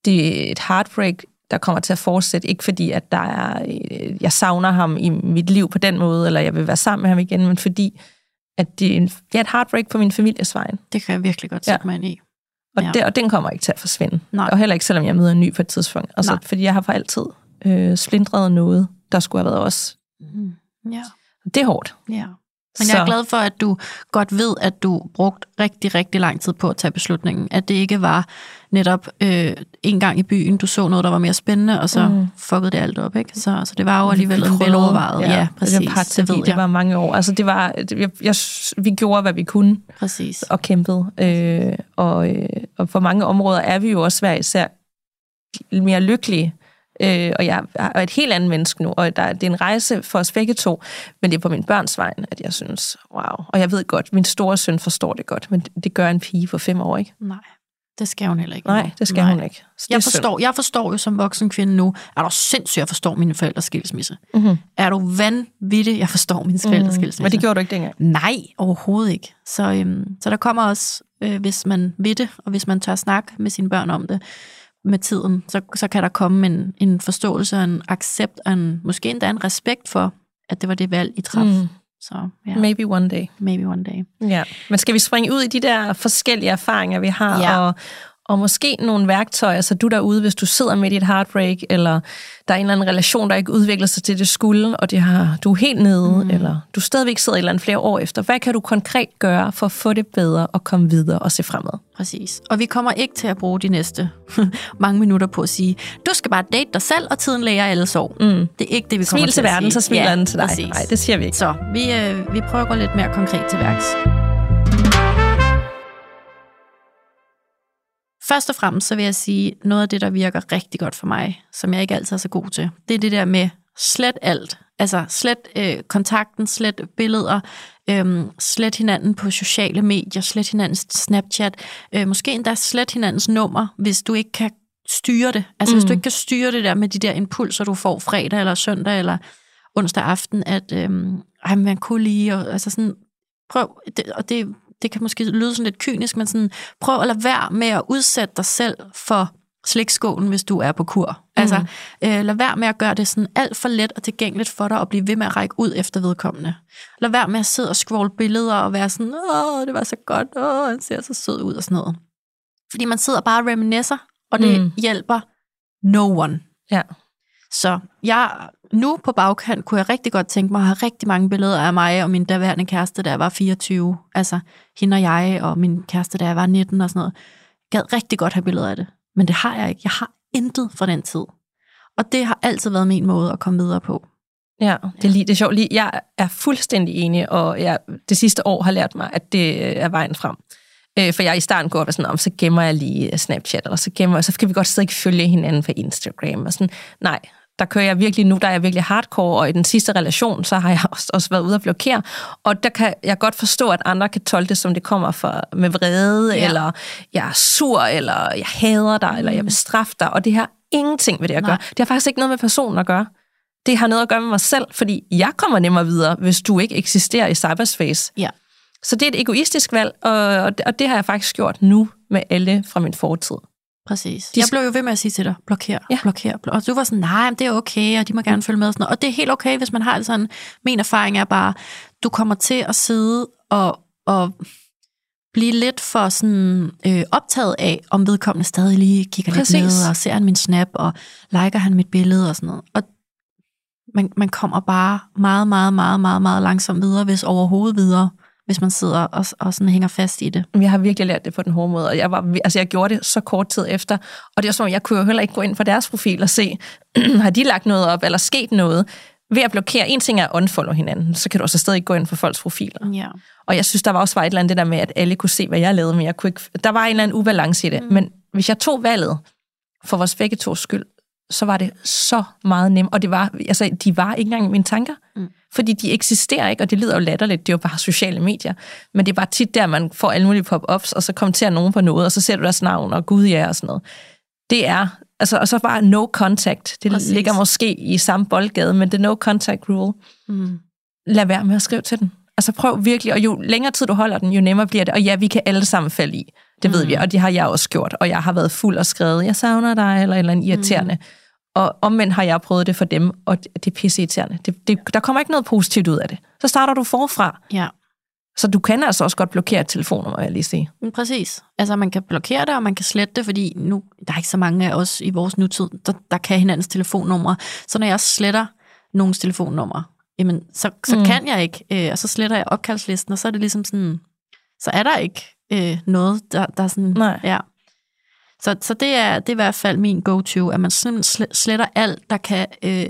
det er et heartbreak, der kommer til at fortsætte. Ikke fordi, at der er, øh, jeg savner ham i mit liv på den måde, eller jeg vil være sammen med ham igen, men fordi, at det er, en, er et heartbreak på min families vejen. Det kan jeg virkelig godt Ja. sætte mig ind i. Og, Ja. ja. det, og den kommer ikke til at forsvinde. Nej. Og heller ikke, selvom jeg møder en ny på et tidspunkt. Altså, Nej. fordi jeg har for altid øh, splindret noget, der skulle have været os. Mm. Ja, Det er hårdt. ja. Men jeg er glad for, at du godt ved, at du brugt rigtig, rigtig lang tid på at tage beslutningen. At det ikke var netop øh, en gang i byen, du så noget, der var mere spændende, og så mm. Fuckede det alt op. Ikke? Så, så det var jo alligevel en velovervejet. Ja, ja præcis. Det, var, det ved det jeg. var mange år. Altså, det var, det, jeg, jeg, vi gjorde, hvad vi kunne. Præcis. og kæmpet. Øh, og, øh, og på mange områder er vi jo også hver især mere lykkelige. Øh, og jeg er et helt andet menneske nu, og der, det er en rejse for os begge to, men det er på min børns vegne, at jeg synes, wow. Og jeg ved godt, min store søn forstår det godt, men det gør en pige på fem år, ikke? Nej, det skal hun heller ikke. Nej, det skal Nej. hun ikke. Så Jeg synd. forstår, jeg forstår jo som voksen kvinde nu, er du sindssygt, jeg forstår mine forældres skilsmisse. Mm-hmm. Er du vanvittig, jeg forstår mine forældres skilsmisse. Men det gjorde du ikke dengang. Nej, overhovedet ikke. Så, øhm, så der kommer også, øh, hvis man ved det, og hvis man tør snakke med sine børn om det med tiden, så, så kan der komme en, en forståelse en accept, en, måske endda en respekt for, at det var det valg, I traf. Mm. Så ja, Maybe one day. maybe one day. Ja, men skal vi springe ud i de der forskellige erfaringer, vi har, Ja. og, og måske nogle værktøjer, så du derude, hvis du sidder midt i et heartbreak, eller der er en eller anden relation, der ikke udvikler sig til det skulle, og det har, du er helt nede, mm. eller du stadigvæk sidder et eller andet flere år efter. Hvad kan du konkret gøre for at få det bedre og komme videre og se fremad? Præcis. Og vi kommer ikke til at bruge de næste mange minutter på at sige, du skal bare date dig selv, og tiden læger alle sorg. Mm. Det er ikke det, vi kommer Smil til til at verden, sige. så smiler ja, den til dig. Præcis. Nej, det siger vi ikke. Så vi, øh, vi prøver at gå lidt mere konkret til værks. Først og fremmest så vil jeg sige, noget af det, der virker rigtig godt for mig, som jeg ikke altid er så god til, det er det der med slet alt. Altså slet øh, kontakten, slet billeder, øh, slet hinanden på sociale medier, slet hinandens Snapchat, øh, måske endda slet hinandens nummer, hvis du ikke kan styre det. Altså mm. hvis du ikke kan styre det der med de der impulser, du får fredag eller søndag eller onsdag aften, at øh, ej, man kunne lige, og, altså sådan, prøv, det, og det, det kan måske lyde sådan lidt kynisk, men sådan, prøv at lade være med at udsætte dig selv for slikskålen, hvis du er på kur. Mm. Altså, øh, lad være med at gøre det sådan alt for let og tilgængeligt for dig, og blive ved med at række ud efter vedkommende. Lad være med at sidde og scrolle billeder og være sådan, åh, det var så godt, åh, han ser så sød ud og sådan noget. Fordi man sidder bare og reminiscer, og det. Mm. hjælper no one. Ja. Så jeg, nu på bagkant kunne jeg rigtig godt tænke mig at have rigtig mange billeder af mig og min daværende kæreste, da jeg var 24. Altså hende og jeg og min kæreste, da jeg var 19 og sådan noget. Jeg gad rigtig godt have billeder af det. Men det har jeg ikke. Jeg har intet fra den tid. Og det har altid været min måde at komme videre på. Ja, det er, lige, det er sjovt. Lige, jeg er fuldstændig enig, og jeg det sidste år har lært mig, at det er vejen frem. Øh, for jeg i starten går og sådan, om så gemmer jeg lige Snapchat, eller så gemmer så kan vi godt stadig følge hinanden på Instagram. Og sådan, nej, der kører jeg virkelig nu, der er jeg virkelig hardcore, og i den sidste relation, så har jeg også, også været ude at blokere. Og der kan jeg godt forstå, at andre kan tolke det, som det kommer fra, med vrede, Ja. eller jeg er sur, eller jeg hader dig, mm. eller jeg vil straffe dig. Og det har ingenting med det at Nej. gøre. Det har faktisk ikke noget med personen at gøre. Det har noget at gøre med mig selv, fordi jeg kommer nemmere videre, hvis du ikke eksisterer i cyberspace. Ja. Så det er et egoistisk valg, og, og det- og det har jeg faktisk gjort nu med alle fra min fortid. Præcis. De- Jeg blev jo ved med at sige til dig, blokér, Ja. blokér, blokér. Og du var sådan, nej, men det er okay, og de må gerne følge med. Og, sådan noget. og det er helt okay, hvis man har det sådan. Min erfaring er bare, du kommer til at sidde og, og blive lidt for sådan, øh, optaget af, om vedkommende stadig lige kigger Præcis. lidt med, og ser han min snap, og liker han mit billede og sådan noget. Og man, man kommer bare meget, meget, meget, meget, meget langsomt videre, hvis overhovedet videre, hvis man sidder og, og sådan hænger fast i det. Jeg har virkelig lært det på den hårde måde, og jeg, var, altså jeg gjorde det så kort tid efter, og det var som, om, jeg kunne jo heller ikke gå ind på deres profil og se, har de lagt noget op, eller sket noget. Ved at blokere, en ting er at unfollow hinanden, så kan du også stadig gå ind på folks profiler. Ja. Og jeg synes, der var også var et eller andet det der med, at alle kunne se, hvad jeg lavede, men jeg kunne ikke, der var en eller anden ubalance i det. Mm. Men hvis jeg tog valget for vores begge to skyld, så var det så meget nemt. Og det var, altså, de var ikke engang i mine tanker. Mm. Fordi de eksisterer ikke, og det lyder jo latterligt, det er jo bare sociale medier. Men det er bare tit der, man får alle mulige pop-ups, og så kommenterer nogen på noget, og så ser du deres navn, og gud ja, og sådan noget. Det er, altså, og så bare no contact. Det Præcis. ligger måske i samme boldgade, men det er no contact rule Mm. lad være med at skrive til den. Altså prøv virkelig, og jo længere tid du holder den, jo nemmere bliver det. Og ja, vi kan alle sammen falde i. Det mm. ved vi, og det har jeg også gjort. Og jeg har været fuld og skrevet, jeg savner dig, eller et eller andet irriterende. Mm. Og omvendt har jeg prøvet det for dem, og det er pisse irriterende. Det, det, der kommer ikke noget positivt ud af det. Så starter du forfra. Ja. Så du kan altså også godt blokere et telefonnummer, vil jeg lige sige. Men Præcis. Altså, man kan blokere det, og man kan slette det, fordi nu, der er ikke så mange af os i vores nutid, der, der kan hinandens telefonnumre. Så når jeg sletter nogens telefonnummer, jamen, så, så mm. kan jeg ikke, øh, og så sletter jeg opkaldslisten, og så er det ligesom sådan, så er der ikke øh, noget, der, der er sådan, Nej. ja. Så, så det, er, det er i hvert fald min go-to, at man simpelthen sletter alt, der kan øh,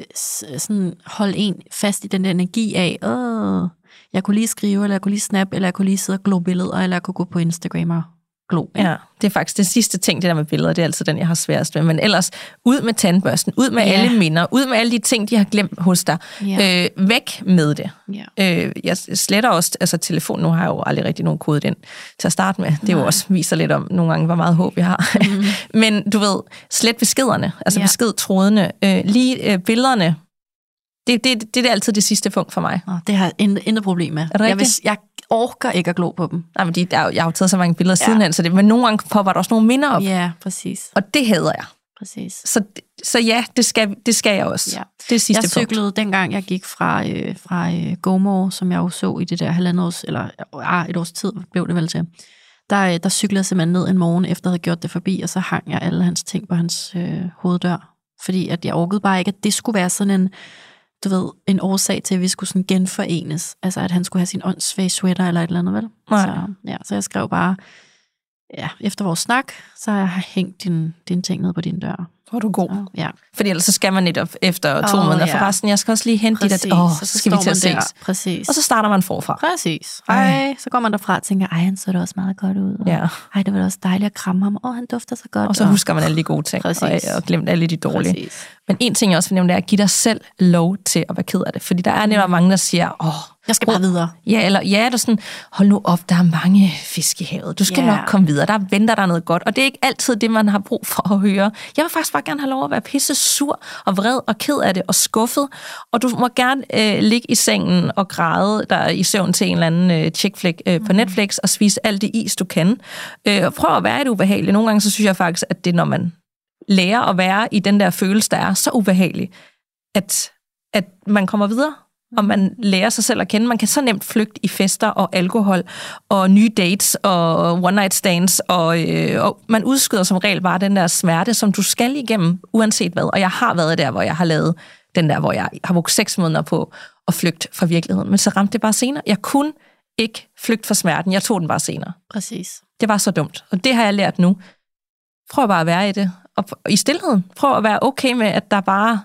sådan holde en fast i den der energi af, åh, jeg kunne lige skrive, eller jeg kunne lige snap, eller jeg kunne lige sidde og glo billeder, eller jeg kunne gå på Instagram og glo. ikke? Ja, det er faktisk den sidste ting, det der med billeder, det er altid den, jeg har sværest med. Men ellers, ud med tandbørsten, ud med Ja. alle minder, ud med alle de ting, de har glemt hos dig. Ja. Øh, væk med det. Ja. Øh, jeg sletter også, altså telefon, nu har jeg jo aldrig rigtig nogen kode ind til at starte med. Det er jo Nej. også viser lidt om nogle gange, hvor meget håb jeg har. Mm. Men du ved, slet beskederne, altså ja. beskedtrådene, øh, lige øh, billederne. Det, det, det er altid det sidste punkt for mig. Nå, det har jeg intet, problem med. det jeg, rigtigt? jeg orker ikke at glo på dem. Nej, men de, der, er jo- jeg har jo taget så mange billeder Ja. sidenhen, så det, men nogle gange popper der også nogle minder op, ja. Præcis. og det hader jeg. præcis. Så, så ja, det skal, det skal jeg også. Ja. Det er sidste Jeg punkt. cyklede dengang, jeg gik fra, øh, fra øh, Gomor, som jeg jo så i det der halvandet års, eller ah, et års tid blev det vel til. Der, øh, der cyklede jeg simpelthen ned en morgen, efter jeg havde gjort det forbi, og så hang jeg alle hans ting på hans øh, hoveddør. Fordi at jeg orkede bare ikke, at det skulle være sådan en, du ved, en årsag til, at vi skulle sådan genforenes. Altså, at han skulle have sin åndssvage sweater eller et eller andet, vel? Nej. Så, ja, så jeg skrev bare, ja, efter vores snak, så har jeg hængt din, din ting ned på din dør. Hvor er du god. Så, ja. Fordi ellers så skal man netop efter to Åh, måneder ja. for resten. Jeg skal også lige hente Præcis. dit, åh, Og så skal vi til at ses. Præcis. Og så starter man forfra. Præcis. Ej. Ej. Så går man derfra og tænker, ej, han så da også meget godt ud. Og, Ja. Ej, det var da også dejligt at kramme ham. Åh, han dufter så godt. Og så husker man alle de gode ting, Præcis. og, og glemt alle de dårlige. Præcis. Men en ting, jeg også vil nævne, det er at give dig selv lov til at være ked af det. Fordi der er netop mange, der siger, åh, Jeg skal bare videre. Ja, eller ja, er sådan, hold nu op, der er mange fisk i havet. Du skal Ja. nok komme videre. Der venter der noget godt. Og det er ikke altid det, man har brug for at høre. Jeg vil faktisk bare gerne have lov at være pisse sur og vred og ked af det og skuffet. Og du må gerne øh, ligge i sengen og græde der i søvn til en eller anden øh, chick flick øh, på Netflix og spise alt det is, du kan. Øh, og prøv at være et ubehageligt. Nogle gange så synes jeg faktisk, at det når man lærer at være i den der følelse, der er så ubehagelig, at, at man kommer videre, og man lærer sig selv at kende. Man kan så nemt flygte i fester og alkohol og nye dates og one night stands, og, øh, og man udskyder som regel bare den der smerte, som du skal igennem, uanset hvad. Og jeg har været der, hvor jeg har lavet den der, hvor jeg har brugt seks måneder på at flygte fra virkeligheden. Men så ramte det bare senere. Jeg kunne ikke flygte fra smerten. Jeg tog den bare senere. Præcis. Det var så dumt. Og det har jeg lært nu. Prøv bare at være i det. Og i stillheden. Prøv at være okay med, at der bare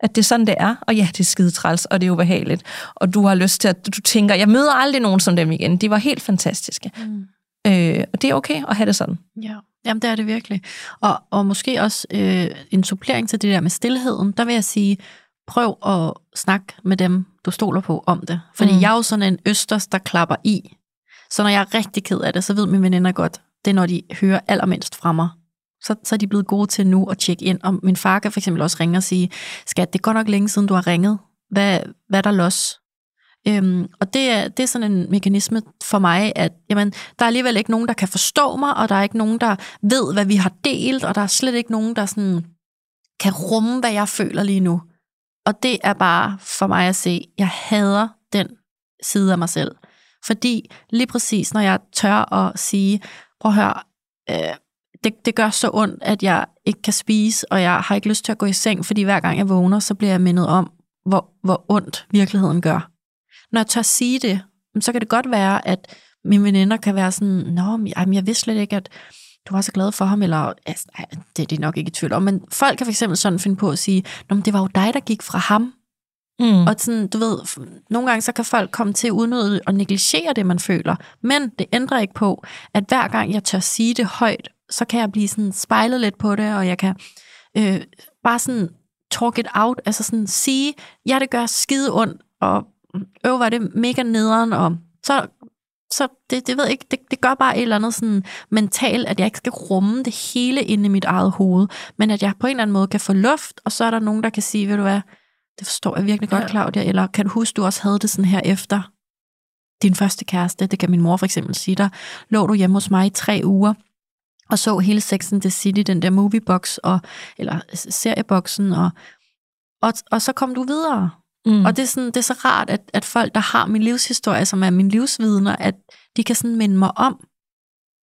at det er sådan, det er. Og ja, det er skide træls, og det er ubehageligt. Og du har lyst til at, du tænker, jeg møder aldrig nogen som dem igen. De var helt fantastiske. Mm. Øh, og det er okay at have det sådan. Ja, Jamen, det er det virkelig. Og, og måske også øh, en supplering til det der med stillheden, der vil jeg sige, prøv at snakke med dem, du stoler på om det. Fordi Mm. mm. jeg er jo sådan en østers, der klapper i. Så når jeg er rigtig ked af det, så ved mine veninder godt, det er når de hører allermindst fra mig. Så, så er de blevet gode til nu at tjekke ind. Og min far kan for eksempel også ringe og sige, skat, det går nok længe siden, du har ringet. Hvad, hvad er der los? Øhm, og det er, det er sådan en mekanisme for mig, at jamen, der er alligevel ikke nogen, der kan forstå mig, og der er ikke nogen, der ved, hvad vi har delt, og der er slet ikke nogen, der sådan kan rumme, hvad jeg føler lige nu. Og det er bare for mig at se, jeg hader den side af mig selv. Fordi lige præcis, når jeg tør at sige, prøv at høre, øh, det, det gør så ondt, at jeg ikke kan spise, og jeg har ikke lyst til at gå i seng, fordi hver gang jeg vågner, så bliver jeg mindet om, hvor, hvor ondt virkeligheden gør. Når jeg tør sige det, så kan det godt være, at mine veninder kan være sådan, Nå, men jeg vidste slet ikke, at du var så glad for ham, eller altså, det er det nok ikke i tvivl om, men folk kan fx sådan finde på at sige, Nå, men det var jo dig, der gik fra ham. Mm. Og sådan, du ved, nogle gange så kan folk komme til at udnytte og negligere det, man føler. Men det ændrer ikke på, at hver gang jeg tør sige det højt, så kan jeg blive sådan spejlet lidt på det, og jeg kan øh, bare sådan talk it out, altså sådan sige, ja, det gør skide ondt, og øv, var det mega nederen, og så, så det, det ved jeg ikke, det, det gør bare et eller andet sådan mentalt, at jeg ikke skal rumme det hele inde i mit eget hoved, men at jeg på en eller anden måde kan få luft, og så er der nogen, der kan sige, ved du hvad, det forstår jeg virkelig godt, ja. Claudia, eller kan du huske, du også havde det sådan her efter din første kæreste, det kan min mor for eksempel sige der lå du hjemme hos mig i tre uger, og så hele Sex and the City, den der moviebox, og, eller serieboksen, og, og, og så kom du videre. Mm. Og det er, sådan, det er så rart, at, at folk, der har min livshistorie, som er min livsvidner, at de kan sådan minde mig om,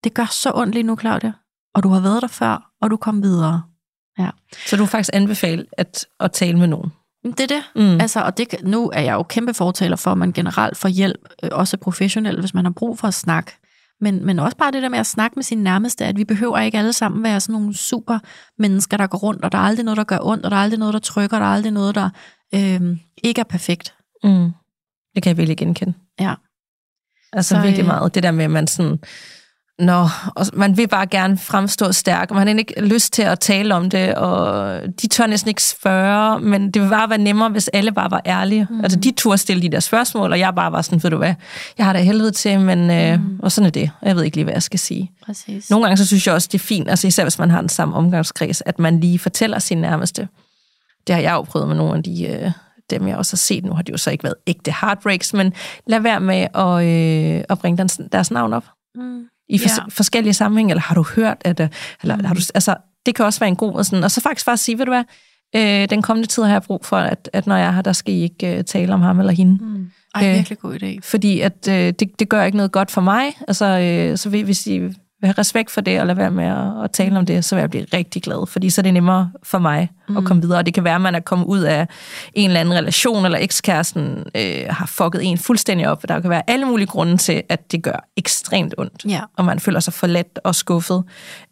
det gør så ondt lige nu, Claudia, og du har været der før, og du kom videre. Ja. Så du faktisk anbefaler at, at tale med nogen? Det er det. Mm. Altså, og det, nu er jeg jo kæmpe fortaler for, at man generelt får hjælp, øh, også professionelt, hvis man har brug for at snakke. Men, men også bare det der med at snakke med sine nærmeste, at vi behøver ikke alle sammen være sådan nogle super mennesker, der går rundt, og der er aldrig noget, der gør ondt, og der er aldrig noget, der trykker, og der er aldrig noget, der øh, ikke er perfekt. Mm. Det kan jeg virkelig genkende. Ja. Altså Så, virkelig øh, meget. Det der med, at man sådan Nå, og man vil bare gerne fremstå stærk, og man har ikke lyst til at tale om det, og de tør næsten ikke spørge, men det vil bare være nemmere, hvis alle bare var ærlige. Mm. Altså, de turde stille de der spørgsmål, og jeg bare var sådan, ved du hvad, jeg har da helvede til, men, øh, mm. og sådan er det. Jeg ved ikke lige, hvad jeg skal sige. Præcis. Nogle gange så synes jeg også, det er fint, altså især hvis man har den samme omgangskreds, at man lige fortæller sin nærmeste. Det har jeg jo prøvet med nogle af de... Øh, dem, jeg også har set. Nu har de jo så ikke været ægte heartbreaks, men lad være med at, øh, at bringe deres, deres navn op. Mm i fors- ja. forskellige sammenhænge, eller har du hørt, at, øh, eller mm. har du, altså, det kan også være en god, og, sådan, og så faktisk bare sige, ved du hvad, øh, den kommende tid har jeg brug for, at, at når jeg er her, der skal I ikke øh, tale om ham eller hende. Mm. Ej, øh, virkelig god idé. Fordi at, øh, det, det gør ikke noget godt for mig, altså, øh, så hvis I have respekt for det, og lade være med at, at tale om det, så vil jeg blive rigtig glad, fordi så er det nemmere for mig mm. at komme videre. Og det kan være, at man er kommet ud af en eller anden relation, eller ekskæresten øh, har fucket en fuldstændig op. Der kan være alle mulige grunde til, at det gør ekstremt ondt, ja. og man føler sig for let og skuffet.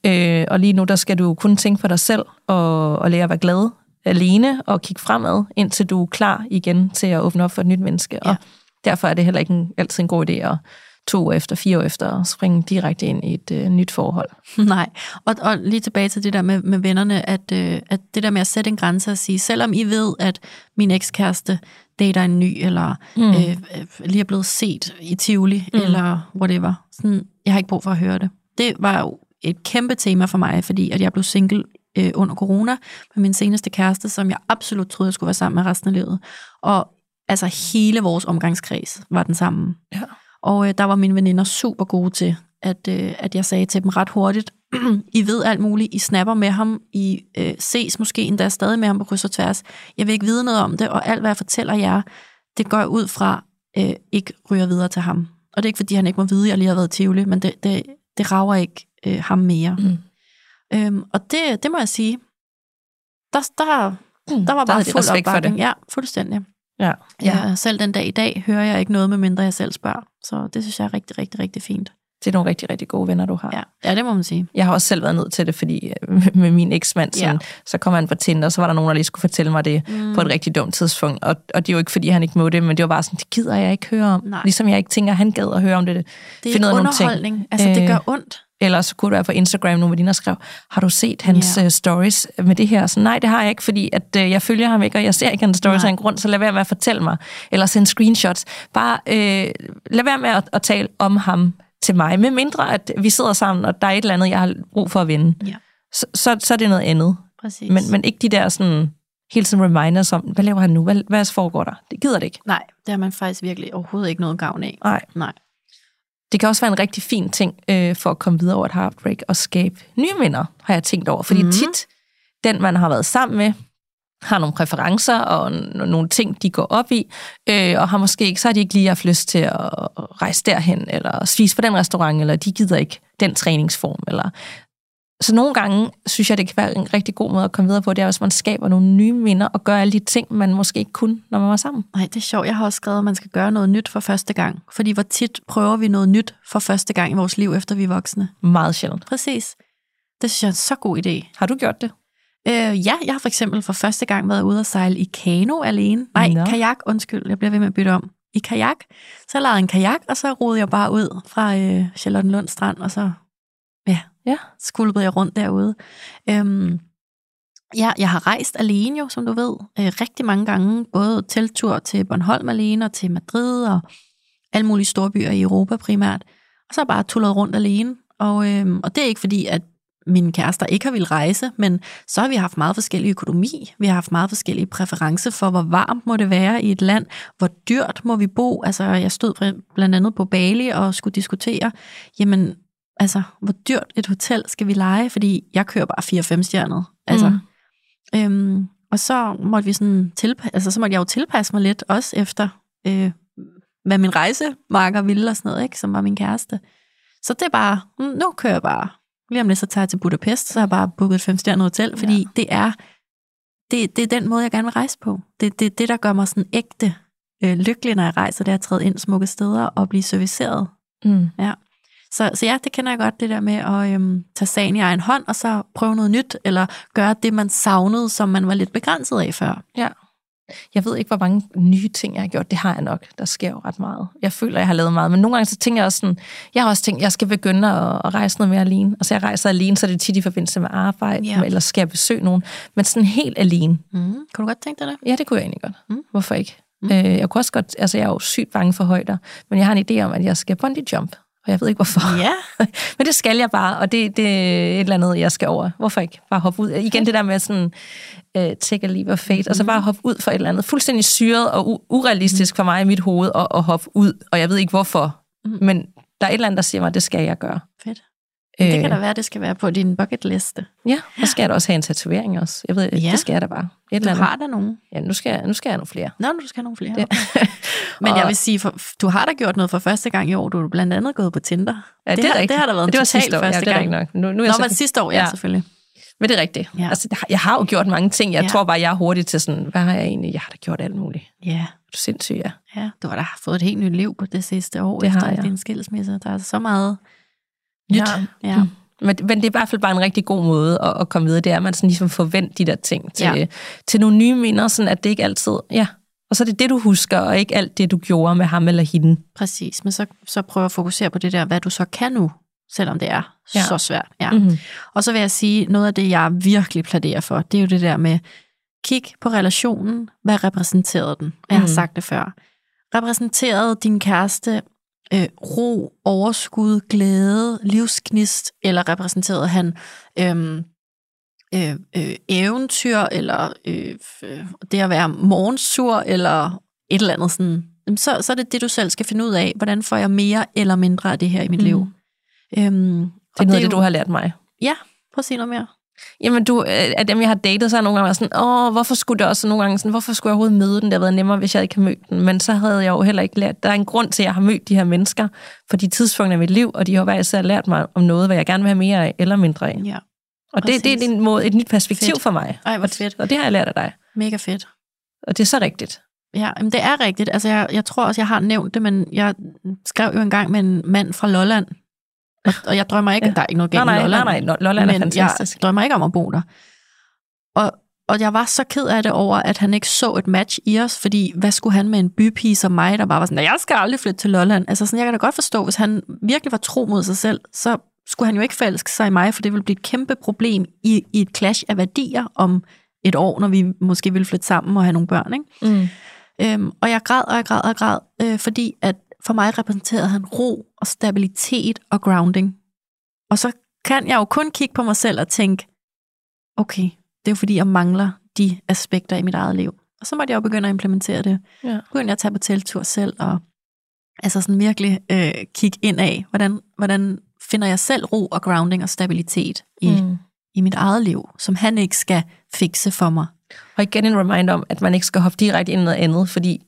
Øh, og lige nu, der skal du kun tænke på dig selv, og, og lære at være glad alene, og kigge fremad, indtil du er klar igen til at åbne op for et nyt menneske. Ja. Og derfor er det heller ikke en, altid en god idé at to år efter, fire år efter, og springe direkte ind i et øh, nyt forhold. Nej, og, og lige tilbage til det der med, med vennerne, at, øh, at det der med at sætte en grænse og sige, selvom I ved, at min ekskæreste dater en ny, eller mm. øh, øh lige er blevet set i Tivoli, mm. eller whatever, sådan, jeg har ikke brug for at høre det. Det var jo et kæmpe tema for mig, fordi at jeg blev single øh, under corona med min seneste kæreste, som jeg absolut troede, jeg skulle være sammen med resten af livet. Og altså hele vores omgangskreds var den samme. Ja. Og øh, der var mine veninder super gode til, at, øh, at jeg sagde til dem ret hurtigt, I ved alt muligt, I snapper med ham, I øh, ses måske endda stadig med ham på kryds og tværs. Jeg vil ikke vide noget om det, og alt hvad jeg fortæller jer, det går ud fra, øh, ikke ryger videre til ham. Og det er ikke, fordi han ikke må vide, at jeg lige har været i men det, det, det rager ikke øh, ham mere. Mm. Øhm, og det, det må jeg sige, der, der, der var bare der fuld opbakning. Ja, fuldstændig. Ja. ja. Selv den dag i dag hører jeg ikke noget, med mindre jeg selv spørger. Så det synes jeg er rigtig, rigtig, rigtig fint. Det er nogle rigtig, rigtig gode venner, du har. Ja, ja det må man sige. Jeg har også selv været nødt til det, fordi øh, med min eksmand, ja. så kom han på Tinder, og så var der nogen, der lige skulle fortælle mig det mm. på et rigtig dumt tidspunkt. Og, og det er jo ikke, fordi han ikke må det, men det var bare sådan, det gider jeg ikke høre om. Nej. Ligesom jeg ikke tænker, han gad at høre om det. Det er underholdning. Altså, det gør ondt. Eller så kunne du være på Instagram, nogle af dine skrev, har du set hans yeah. uh, stories med det her? Så nej, det har jeg ikke, fordi at, uh, jeg følger ham ikke, og jeg ser ikke hans stories af en grund, så lad være med at fortælle mig. Eller sende screenshots. Bare uh, lad være med at, at tale om ham til mig, med mindre at vi sidder sammen, og der er et eller andet, jeg har brug for at vinde. Ja. så, så, så er det noget andet. Præcis. Men, men ikke de der sådan, hele tiden reminders om, hvad laver han nu? Hvad, hvad foregår der? Det gider det ikke. Nej, det har man faktisk virkelig overhovedet ikke noget gavn af. Nej. Nej. Det kan også være en rigtig fin ting øh, for at komme videre over et heartbreak og skabe nye minder, har jeg tænkt over. Fordi mm. tit, den man har været sammen med, har nogle præferencer og nogle ting, de går op i, øh, og har måske ikke, så har de ikke lige haft lyst til at rejse derhen, eller spise på den restaurant, eller de gider ikke den træningsform. Eller. Så nogle gange synes jeg, det kan være en rigtig god måde at komme videre på, det er, hvis man skaber nogle nye minder og gør alle de ting, man måske ikke kunne, når man var sammen. Nej, det er sjovt. Jeg har også skrevet, at man skal gøre noget nyt for første gang. Fordi hvor tit prøver vi noget nyt for første gang i vores liv, efter vi er voksne? Meget sjældent. Præcis. Det synes jeg er en så god idé. Har du gjort det? Øh, ja, jeg har for eksempel for første gang været ude at sejle i kano alene. Nej, Nå. kajak, undskyld, jeg bliver ved med at bytte om. I kajak. Så jeg lejede en kajak, og så rodede jeg bare ud fra øh, Charlottenlund Strand, og så ja, Ja. skulpede jeg rundt derude. Øhm, ja, jeg har rejst alene jo, som du ved, øh, rigtig mange gange. Både teltur til Bornholm alene, og til Madrid, og alle mulige store byer i Europa primært. Og så har jeg bare tullet rundt alene. Og, øhm, og det er ikke fordi, at mine kærester ikke har ville rejse, men så har vi haft meget forskellig økonomi. Vi har haft meget forskellige præferencer for, hvor varmt må det være i et land, hvor dyrt må vi bo. Altså, jeg stod blandt andet på Bali og skulle diskutere, jamen, altså, hvor dyrt et hotel skal vi lege, fordi jeg kører bare 4-5 stjernet. Altså, Mm. øhm, og så måtte vi sådan tilpa- altså, så måtte jeg jo tilpasse mig lidt, også efter, øh, hvad min rejsemarker ville og sådan noget, ikke, som var min kæreste. Så det er bare, mm, nu kører jeg bare. Lige om lidt, så tager jeg til Budapest, så har jeg bare booket et femstjernet hotel, fordi Ja. ja. det er det, det er den måde, jeg gerne vil rejse på. Det er det, det, der gør mig sådan ægte øh, lykkelig, når jeg rejser, det er at træde ind smukke steder og blive serviceret. Mm. Så, så ja, det kender jeg godt, det der med at øhm, tage sagen i egen hånd, og så prøve noget nyt, eller gøre det, man savnede, som man var lidt begrænset af før. Jeg ved ikke, hvor mange nye ting, jeg har gjort. Det har jeg nok. Der sker jo ret meget. Jeg føler, jeg har lavet meget. Men nogle gange så tænker jeg også sådan, jeg har også tænkt, jeg skal begynde at, rejse noget mere alene. Og så jeg rejser alene, så er det tit i forbindelse med arbejde, Ja. eller skal jeg besøge nogen. Men sådan helt alene. Mm. Kan du godt tænke dig det? Ja, det kunne jeg egentlig godt. Mm. Hvorfor ikke? Mm. Øh, jeg kunne også godt, altså jeg er jo sygt bange for højder, men jeg har en idé om, at jeg skal bungee jump. Og jeg ved ikke hvorfor. Ja. Men det skal jeg bare, og det, det er et eller andet, jeg skal over. Hvorfor ikke? Bare hoppe ud. Igen det der med sådan, uh, take a leap of faith, mm-hmm. og så bare hoppe ud for et eller andet. Fuldstændig syret og urealistisk for mig i mit hoved at, at hoppe ud, og jeg ved ikke hvorfor. Mhm. Men der er et eller andet, der siger mig, at det skal jeg gøre. Fedt. Det kan Øh, da være, det skal være på din bucketliste. Ja, og skal jeg da også have en tatovering også. Jeg ved, Ja. ja. det skal jeg da bare. Et eller Du andet. har der nogen. Ja, nu skal, jeg, nu skal jeg have nogle flere. Nå, du skal have nogle flere. Ja. Okay. Men jeg Og- vil sige, for, du har da gjort noget for første gang i år. Du har blandt andet gået på Tinder. Ja, det, har, er rigtigt. det har da været en det var sidste år. Ja, første det er gang. nok. Nu, nu er Nå, jeg så, men sidste år, ja, Ja. selvfølgelig. men det er rigtigt. Ja. Ja. Altså, det har- jeg har jo gjort mange ting. Jeg Ja. ja. tror bare, jeg er hurtig til sådan, hvad har jeg egentlig? Jeg har da gjort alt muligt. Ja, Er Du er sindssyg, ja. ja. Du har da fået et helt nyt liv på det sidste år, Det efter har jeg. din skilsmisse. Der er så meget. Ja. ja. Mm. Men, men det er i hvert fald bare en rigtig god måde at, at komme videre. Det er, at man sådan ligesom forventer de der ting til, Ja. til nogle nye minder, sådan at det ikke altid... Ja. Og så er det det, du husker, og ikke alt det, du gjorde med ham eller hende. Præcis, men så, så prøv at fokusere på det der, hvad du så kan nu, selvom det er ja. Så svært. Ja. Mm-hmm. Og så vil jeg sige, noget af det, jeg virkelig plæderer for, det er jo det der med, kig på relationen, hvad repræsenterede den? Jeg har Mm. sagt det før. Repræsenterede din kæreste øh, ro, overskud, glæde, livsgnist, eller repræsenterede han øhm, øh, øh, eventyr, eller øh, det at være morgensur, eller et eller andet sådan, så, så er det det, du selv skal finde ud af. Hvordan får jeg mere eller mindre af det her i mit Mm. liv? Øhm, Det er noget af det, du har lært mig. Ja, prøv at sige noget mere. Jamen, du, øh, af dem, jeg har datet, så har jeg nogle gange været sådan, åh, hvorfor skulle det også nogle gange sådan, hvorfor skulle jeg overhovedet møde den? Det havde været nemmere, hvis jeg ikke havde mødt den. Men så havde jeg jo heller ikke lært, der er en grund til, at jeg har mødt de her mennesker på de tidspunkter i mit liv, og de har hver især lært mig om noget, hvad jeg gerne vil have mere af eller mindre af. Ja, Og det, det er en måde, et nyt perspektiv Fedt. for mig. Ej, hvor fedt. Og det har jeg lært af dig. mega fedt. Og det er så rigtigt. Ja, men det er rigtigt. Altså, jeg, jeg tror også, jeg har nævnt det, men jeg skrev jo engang med en mand fra Lolland. Og, og jeg drømmer ikke, Ja. der er ikke noget Nej, galt med nej, Lolland. nej, nej. Lolland er men fantastisk. jeg drømmer ikke om at bo der. Og, og jeg var så ked af det over, at han ikke så et match i os, fordi hvad skulle han med en bypige som mig, der bare var sådan, "Nej, jeg skal aldrig flytte til Lolland. Altså sådan, jeg kan da godt forstå, hvis han virkelig var tro mod sig selv, så skulle han jo ikke forelske sig i mig, for det ville blive et kæmpe problem i, i et clash af værdier om et år, når vi måske ville flytte sammen og have nogle børn. Ikke? Mm. Øhm, og jeg græd, og jeg græd, og jeg græd, øh, fordi at for mig repræsenterede han ro og stabilitet og grounding. Og så kan jeg jo kun kigge på mig selv og tænke, okay, det er jo fordi, jeg mangler de aspekter i mit eget liv. Og så måtte jeg jo begynde at implementere det. Ja. Begyndte jeg at tage på teltur selv, og altså sådan virkelig øh, kigge ind af, hvordan, hvordan finder jeg selv ro og grounding og stabilitet i, mm. i mit eget liv, som han ikke skal fikse for mig. Og igen en reminder om, at man ikke skal hoppe direkte ind i noget andet, fordi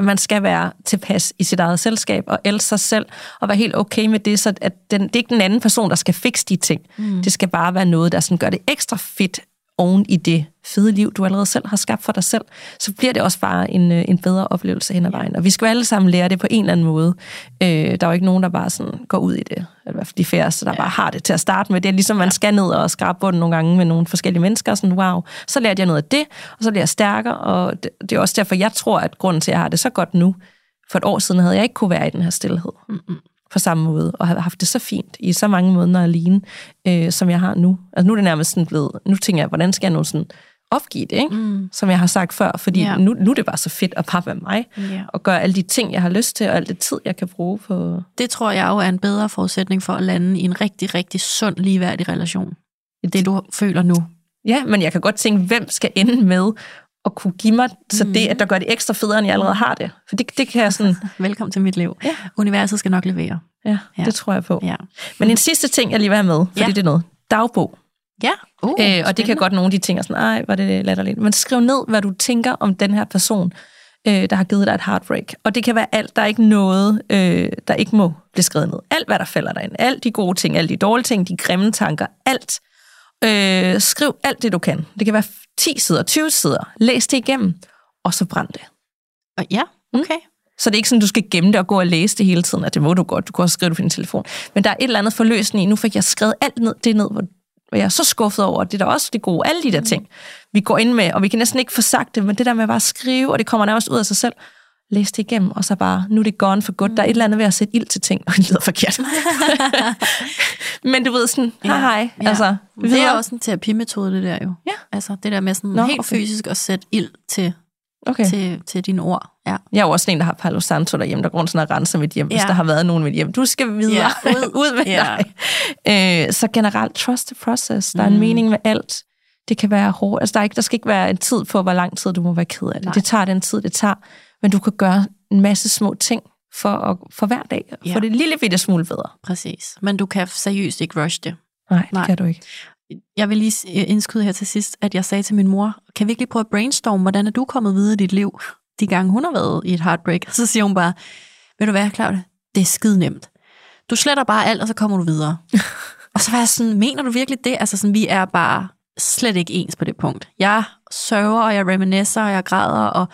man skal være tilpas i sit eget selskab og elske sig selv og være helt okay med det, så at den, det er ikke den anden person, der skal fikse de ting. Mm. Det skal bare være noget, der sådan gør det ekstra fedt oven i det fede liv, du allerede selv har skabt for dig selv, så bliver det også bare en, øh, en bedre oplevelse hen ad vejen. Og vi skal jo alle sammen lære det på en eller anden måde. Øh, der er jo ikke nogen, der bare sådan går ud i det. Eller i hvert fald de færreste, der ja. bare har det til at starte med. Det er ligesom, man skal ned og skrabe bunden nogle gange med nogle forskellige mennesker. Sådan, wow, så lærte jeg noget af det, og så bliver jeg stærkere. Og det, det er også derfor, jeg tror, at grunden til, at jeg har det så godt nu, for et år siden havde jeg ikke kunne være i den her stillhed. Mm-hmm på samme måde, og har haft det så fint i så mange måneder alene, øh, som jeg har nu. Altså nu er det nærmest sådan blevet, nu tænker jeg, hvordan skal jeg nu sådan opgive det, ikke? Mm. som jeg har sagt før, fordi yeah. nu, nu er det bare så fedt at bare være mig, yeah. og gøre alle de ting, jeg har lyst til, og alt det tid, jeg kan bruge på... Det tror jeg jo er en bedre forudsætning for at lande i en rigtig, rigtig sund, ligeværdig relation. Det, du føler nu. Ja, men jeg kan godt tænke, hvem skal ende med at kunne give mig så det, at der gør det ekstra federe, end jeg allerede har det. For det, det kan jeg sådan... Velkommen til mit liv. Ja. Universet skal nok levere. Ja, ja. det tror jeg på. Ja. Men en sidste ting, jeg lige vil have med, fordi ja. det er noget. Dagbog. Ja. Uh, øh, og det kan godt nogle af de ting, sådan, ej, var det latterligt. Men skriv ned, hvad du tænker om den her person, øh, der har givet dig et heartbreak. Og det kan være alt. Der er ikke noget, øh, der ikke må blive skrevet ned. Alt, hvad der falder dig ind. Alt de gode ting, alle de dårlige ting, de grimme tanker, alt. Øh, skriv alt det, du kan. Det kan være 10 sider, 20 sider. Læs det igennem, og så brænd det. Ja, mm. okay. Mm. Så det er ikke sådan, du skal gemme det og gå og læse det hele tiden, at det må du godt. Du kan også skrive det på din telefon. Men der er et eller andet forløsende i. Nu fik jeg skrevet alt ned, det ned, hvor jeg er så skuffet over. Det er da også det gode. Alle de der mm. ting, vi går ind med, og vi kan næsten ikke få sagt det, men det der med bare at skrive, og det kommer nærmest ud af sig selv læse det igennem, og så bare, nu er det gone for godt. Mm. Der er et eller andet ved at sætte ild til ting, og det lyder forkert. Men du ved sådan, hej hej. Ja. Altså, det er også en terapimetode, det der jo. Ja. Altså det der med sådan Nå, helt okay. fysisk at sætte ild til, okay. til, til dine ord. Ja. Jeg er jo også en, der har Palo Santo derhjemme, der går sådan og renser mit hjem, ja. hvis der har været nogen i mit hjem. Du skal videre, ja. ud, ud med ja. dig. Øh, så generelt, trust the process. Der er mm. en mening med alt. Det kan være hårdt. Altså, der, er ikke, der skal ikke være en tid på, hvor lang tid du må være ked af det. Nej. Det tager den tid, det tager men du kan gøre en masse små ting for, at, for hver dag, ja. for det lille bitte smule bedre. Præcis. Men du kan seriøst ikke rush det. Nej, det Nej. kan du ikke. Jeg vil lige indskyde her til sidst, at jeg sagde til min mor, kan vi ikke lige prøve at brainstorme, hvordan er du kommet videre i dit liv, de gange hun har været i et heartbreak? Så siger hun bare, vil du være, Claudia? Det er skide nemt. Du sletter bare alt, og så kommer du videre. og så var jeg sådan, mener du virkelig det? Altså sådan, vi er bare slet ikke ens på det punkt. Jeg sørger, og jeg reminiscer, og jeg græder, og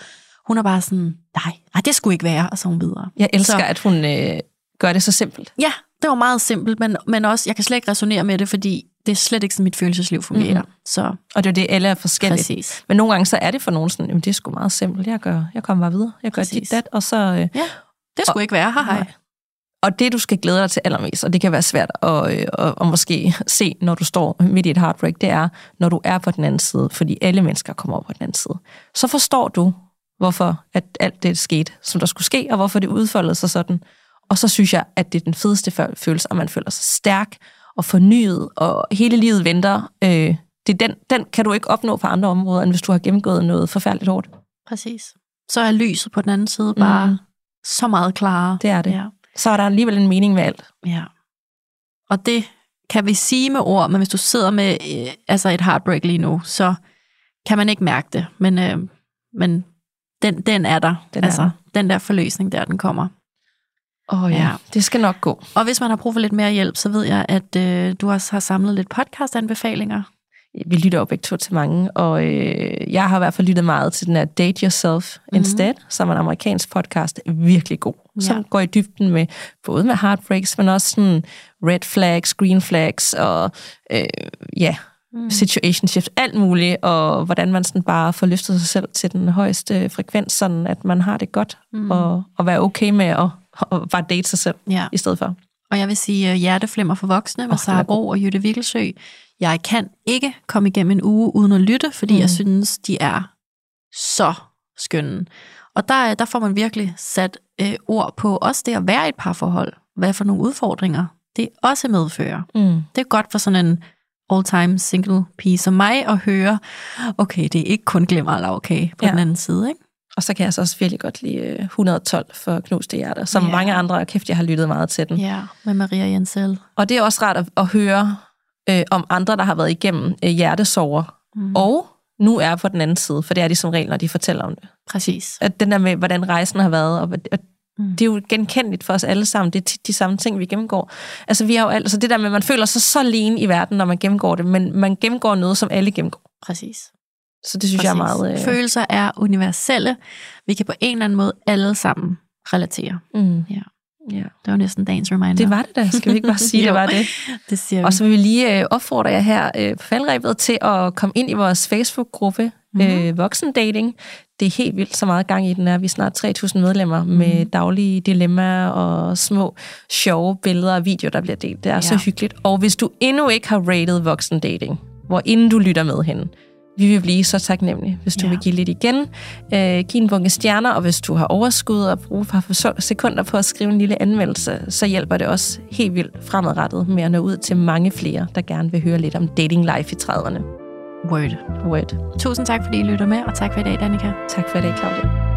hun er bare sådan, nej, nej det skulle ikke være, og så hun videre. Jeg elsker, så, at hun øh, gør det så simpelt. Ja, det var meget simpelt, men, men også, jeg kan slet ikke resonere med det, fordi det er slet ikke sådan, mit følelsesliv fungerer. Mm. Så. Og det er det, alle er forskellige. Præcis. Men nogle gange så er det for nogen sådan, jamen det er sgu meget simpelt, jeg, gør, jeg kommer bare videre, jeg gør Præcis. dit dat, og så... Øh, ja, det skulle og, ikke være, hej hej. Og det, du skal glæde dig til allermest, og det kan være svært at, øh, at, at måske se, når du står midt i et heartbreak, det er, når du er på den anden side, fordi alle mennesker kommer over på den anden side. Så forstår du, hvorfor at alt det skete, som der skulle ske, og hvorfor det udfoldede sig sådan. Og så synes jeg, at det er den fedeste følelse, at man føler sig stærk og fornyet, og hele livet venter. Øh, det er den, den kan du ikke opnå på andre områder, end hvis du har gennemgået noget forfærdeligt hårdt. Præcis. Så er lyset på den anden side bare mm. så meget klarere. Det er det. Ja. Så er der alligevel en mening med alt. Ja. Og det kan vi sige med ord, men hvis du sidder med øh, altså et heartbreak lige nu, så kan man ikke mærke det. Men, øh, men den, den er der. Den altså, er der. den der forløsning der, den kommer. Åh oh, ja. ja, det skal nok gå. Og hvis man har brug for lidt mere hjælp, så ved jeg, at øh, du også har samlet lidt podcast-anbefalinger. Vi lytter jo begge to til mange, og øh, jeg har i hvert fald lyttet meget til den her Date Yourself mm-hmm. Instead, som er en amerikansk podcast, virkelig god, ja. som går i dybden med både med heartbreaks, men også sådan red flags, green flags, og øh, ja, mm. situation shift, alt muligt, og hvordan man sådan bare får løftet sig selv til den højeste frekvens, sådan at man har det godt, mm. og, og være okay med at, at bare date sig selv ja. i stedet for. Og jeg vil sige uh, hjerteflimmer for voksne med oh, Sara Bro og Jytte Vikkelsø. Jeg kan ikke komme igennem en uge uden at lytte, fordi mm. jeg synes, de er så skønne. Og der, der får man virkelig sat øh, ord på også det at være i et parforhold. Hvad for nogle udfordringer det også medfører. Mm. Det er godt for sådan en all-time single pige som mig og høre, okay, det er ikke kun glemmer og lavkage på Ja. den anden side, ikke? Og så kan jeg så også virkelig godt lide øh, 112 for Knuste Hjerter, som Ja. mange andre, kæft, jeg har lyttet meget til den. Ja, med Maria Jensel. Og det er også rart at, at høre øh, om andre, der har været igennem øh, hjertesover, mm. og nu er på den anden side, for det er de som regel, når de fortæller om det. Præcis. At den der med, hvordan rejsen har været, og, og Mm. det er jo genkendeligt for os alle sammen. Det er tit de samme ting, vi gennemgår. Altså, vi har jo altså det der med, at man føler sig så alene i verden, når man gennemgår det, men man gennemgår noget, som alle gennemgår. Præcis. Så det synes jeg er meget... Øh, Følelser er universelle. Vi kan på en eller anden måde alle sammen relatere. mm, Ja. ja. Det var næsten dagens reminder. Det var det da. Skal vi ikke bare sige, det var det? Det siger vi. Og så vil vi lige øh, opfordre jer her øh, på faldrebet til at komme ind i vores Facebook-gruppe Mhm. øh, Voksendating. Det er helt vildt så meget gang i den er. Vi er snart 3.000 medlemmer med Mhm. daglige dilemmaer og små sjove billeder og videoer, der bliver delt. Det er ja. så hyggeligt. Og hvis du endnu ikke har rated Voksendating, hvor inden du lytter med hende, vi vil blive så taknemmelige, hvis du Ja. vil give lidt igen. Øh, giv en bunke stjerner, og hvis du har overskud og bruge et par sekunder på at skrive en lille anmeldelse, så hjælper det også helt vildt fremadrettet med at nå ud til mange flere, der gerne vil høre lidt om dating life i 30'erne. Word. Word. Tusind tak, fordi I lytter med, og tak for i dag, Danika. Tak for i dag, Claudia.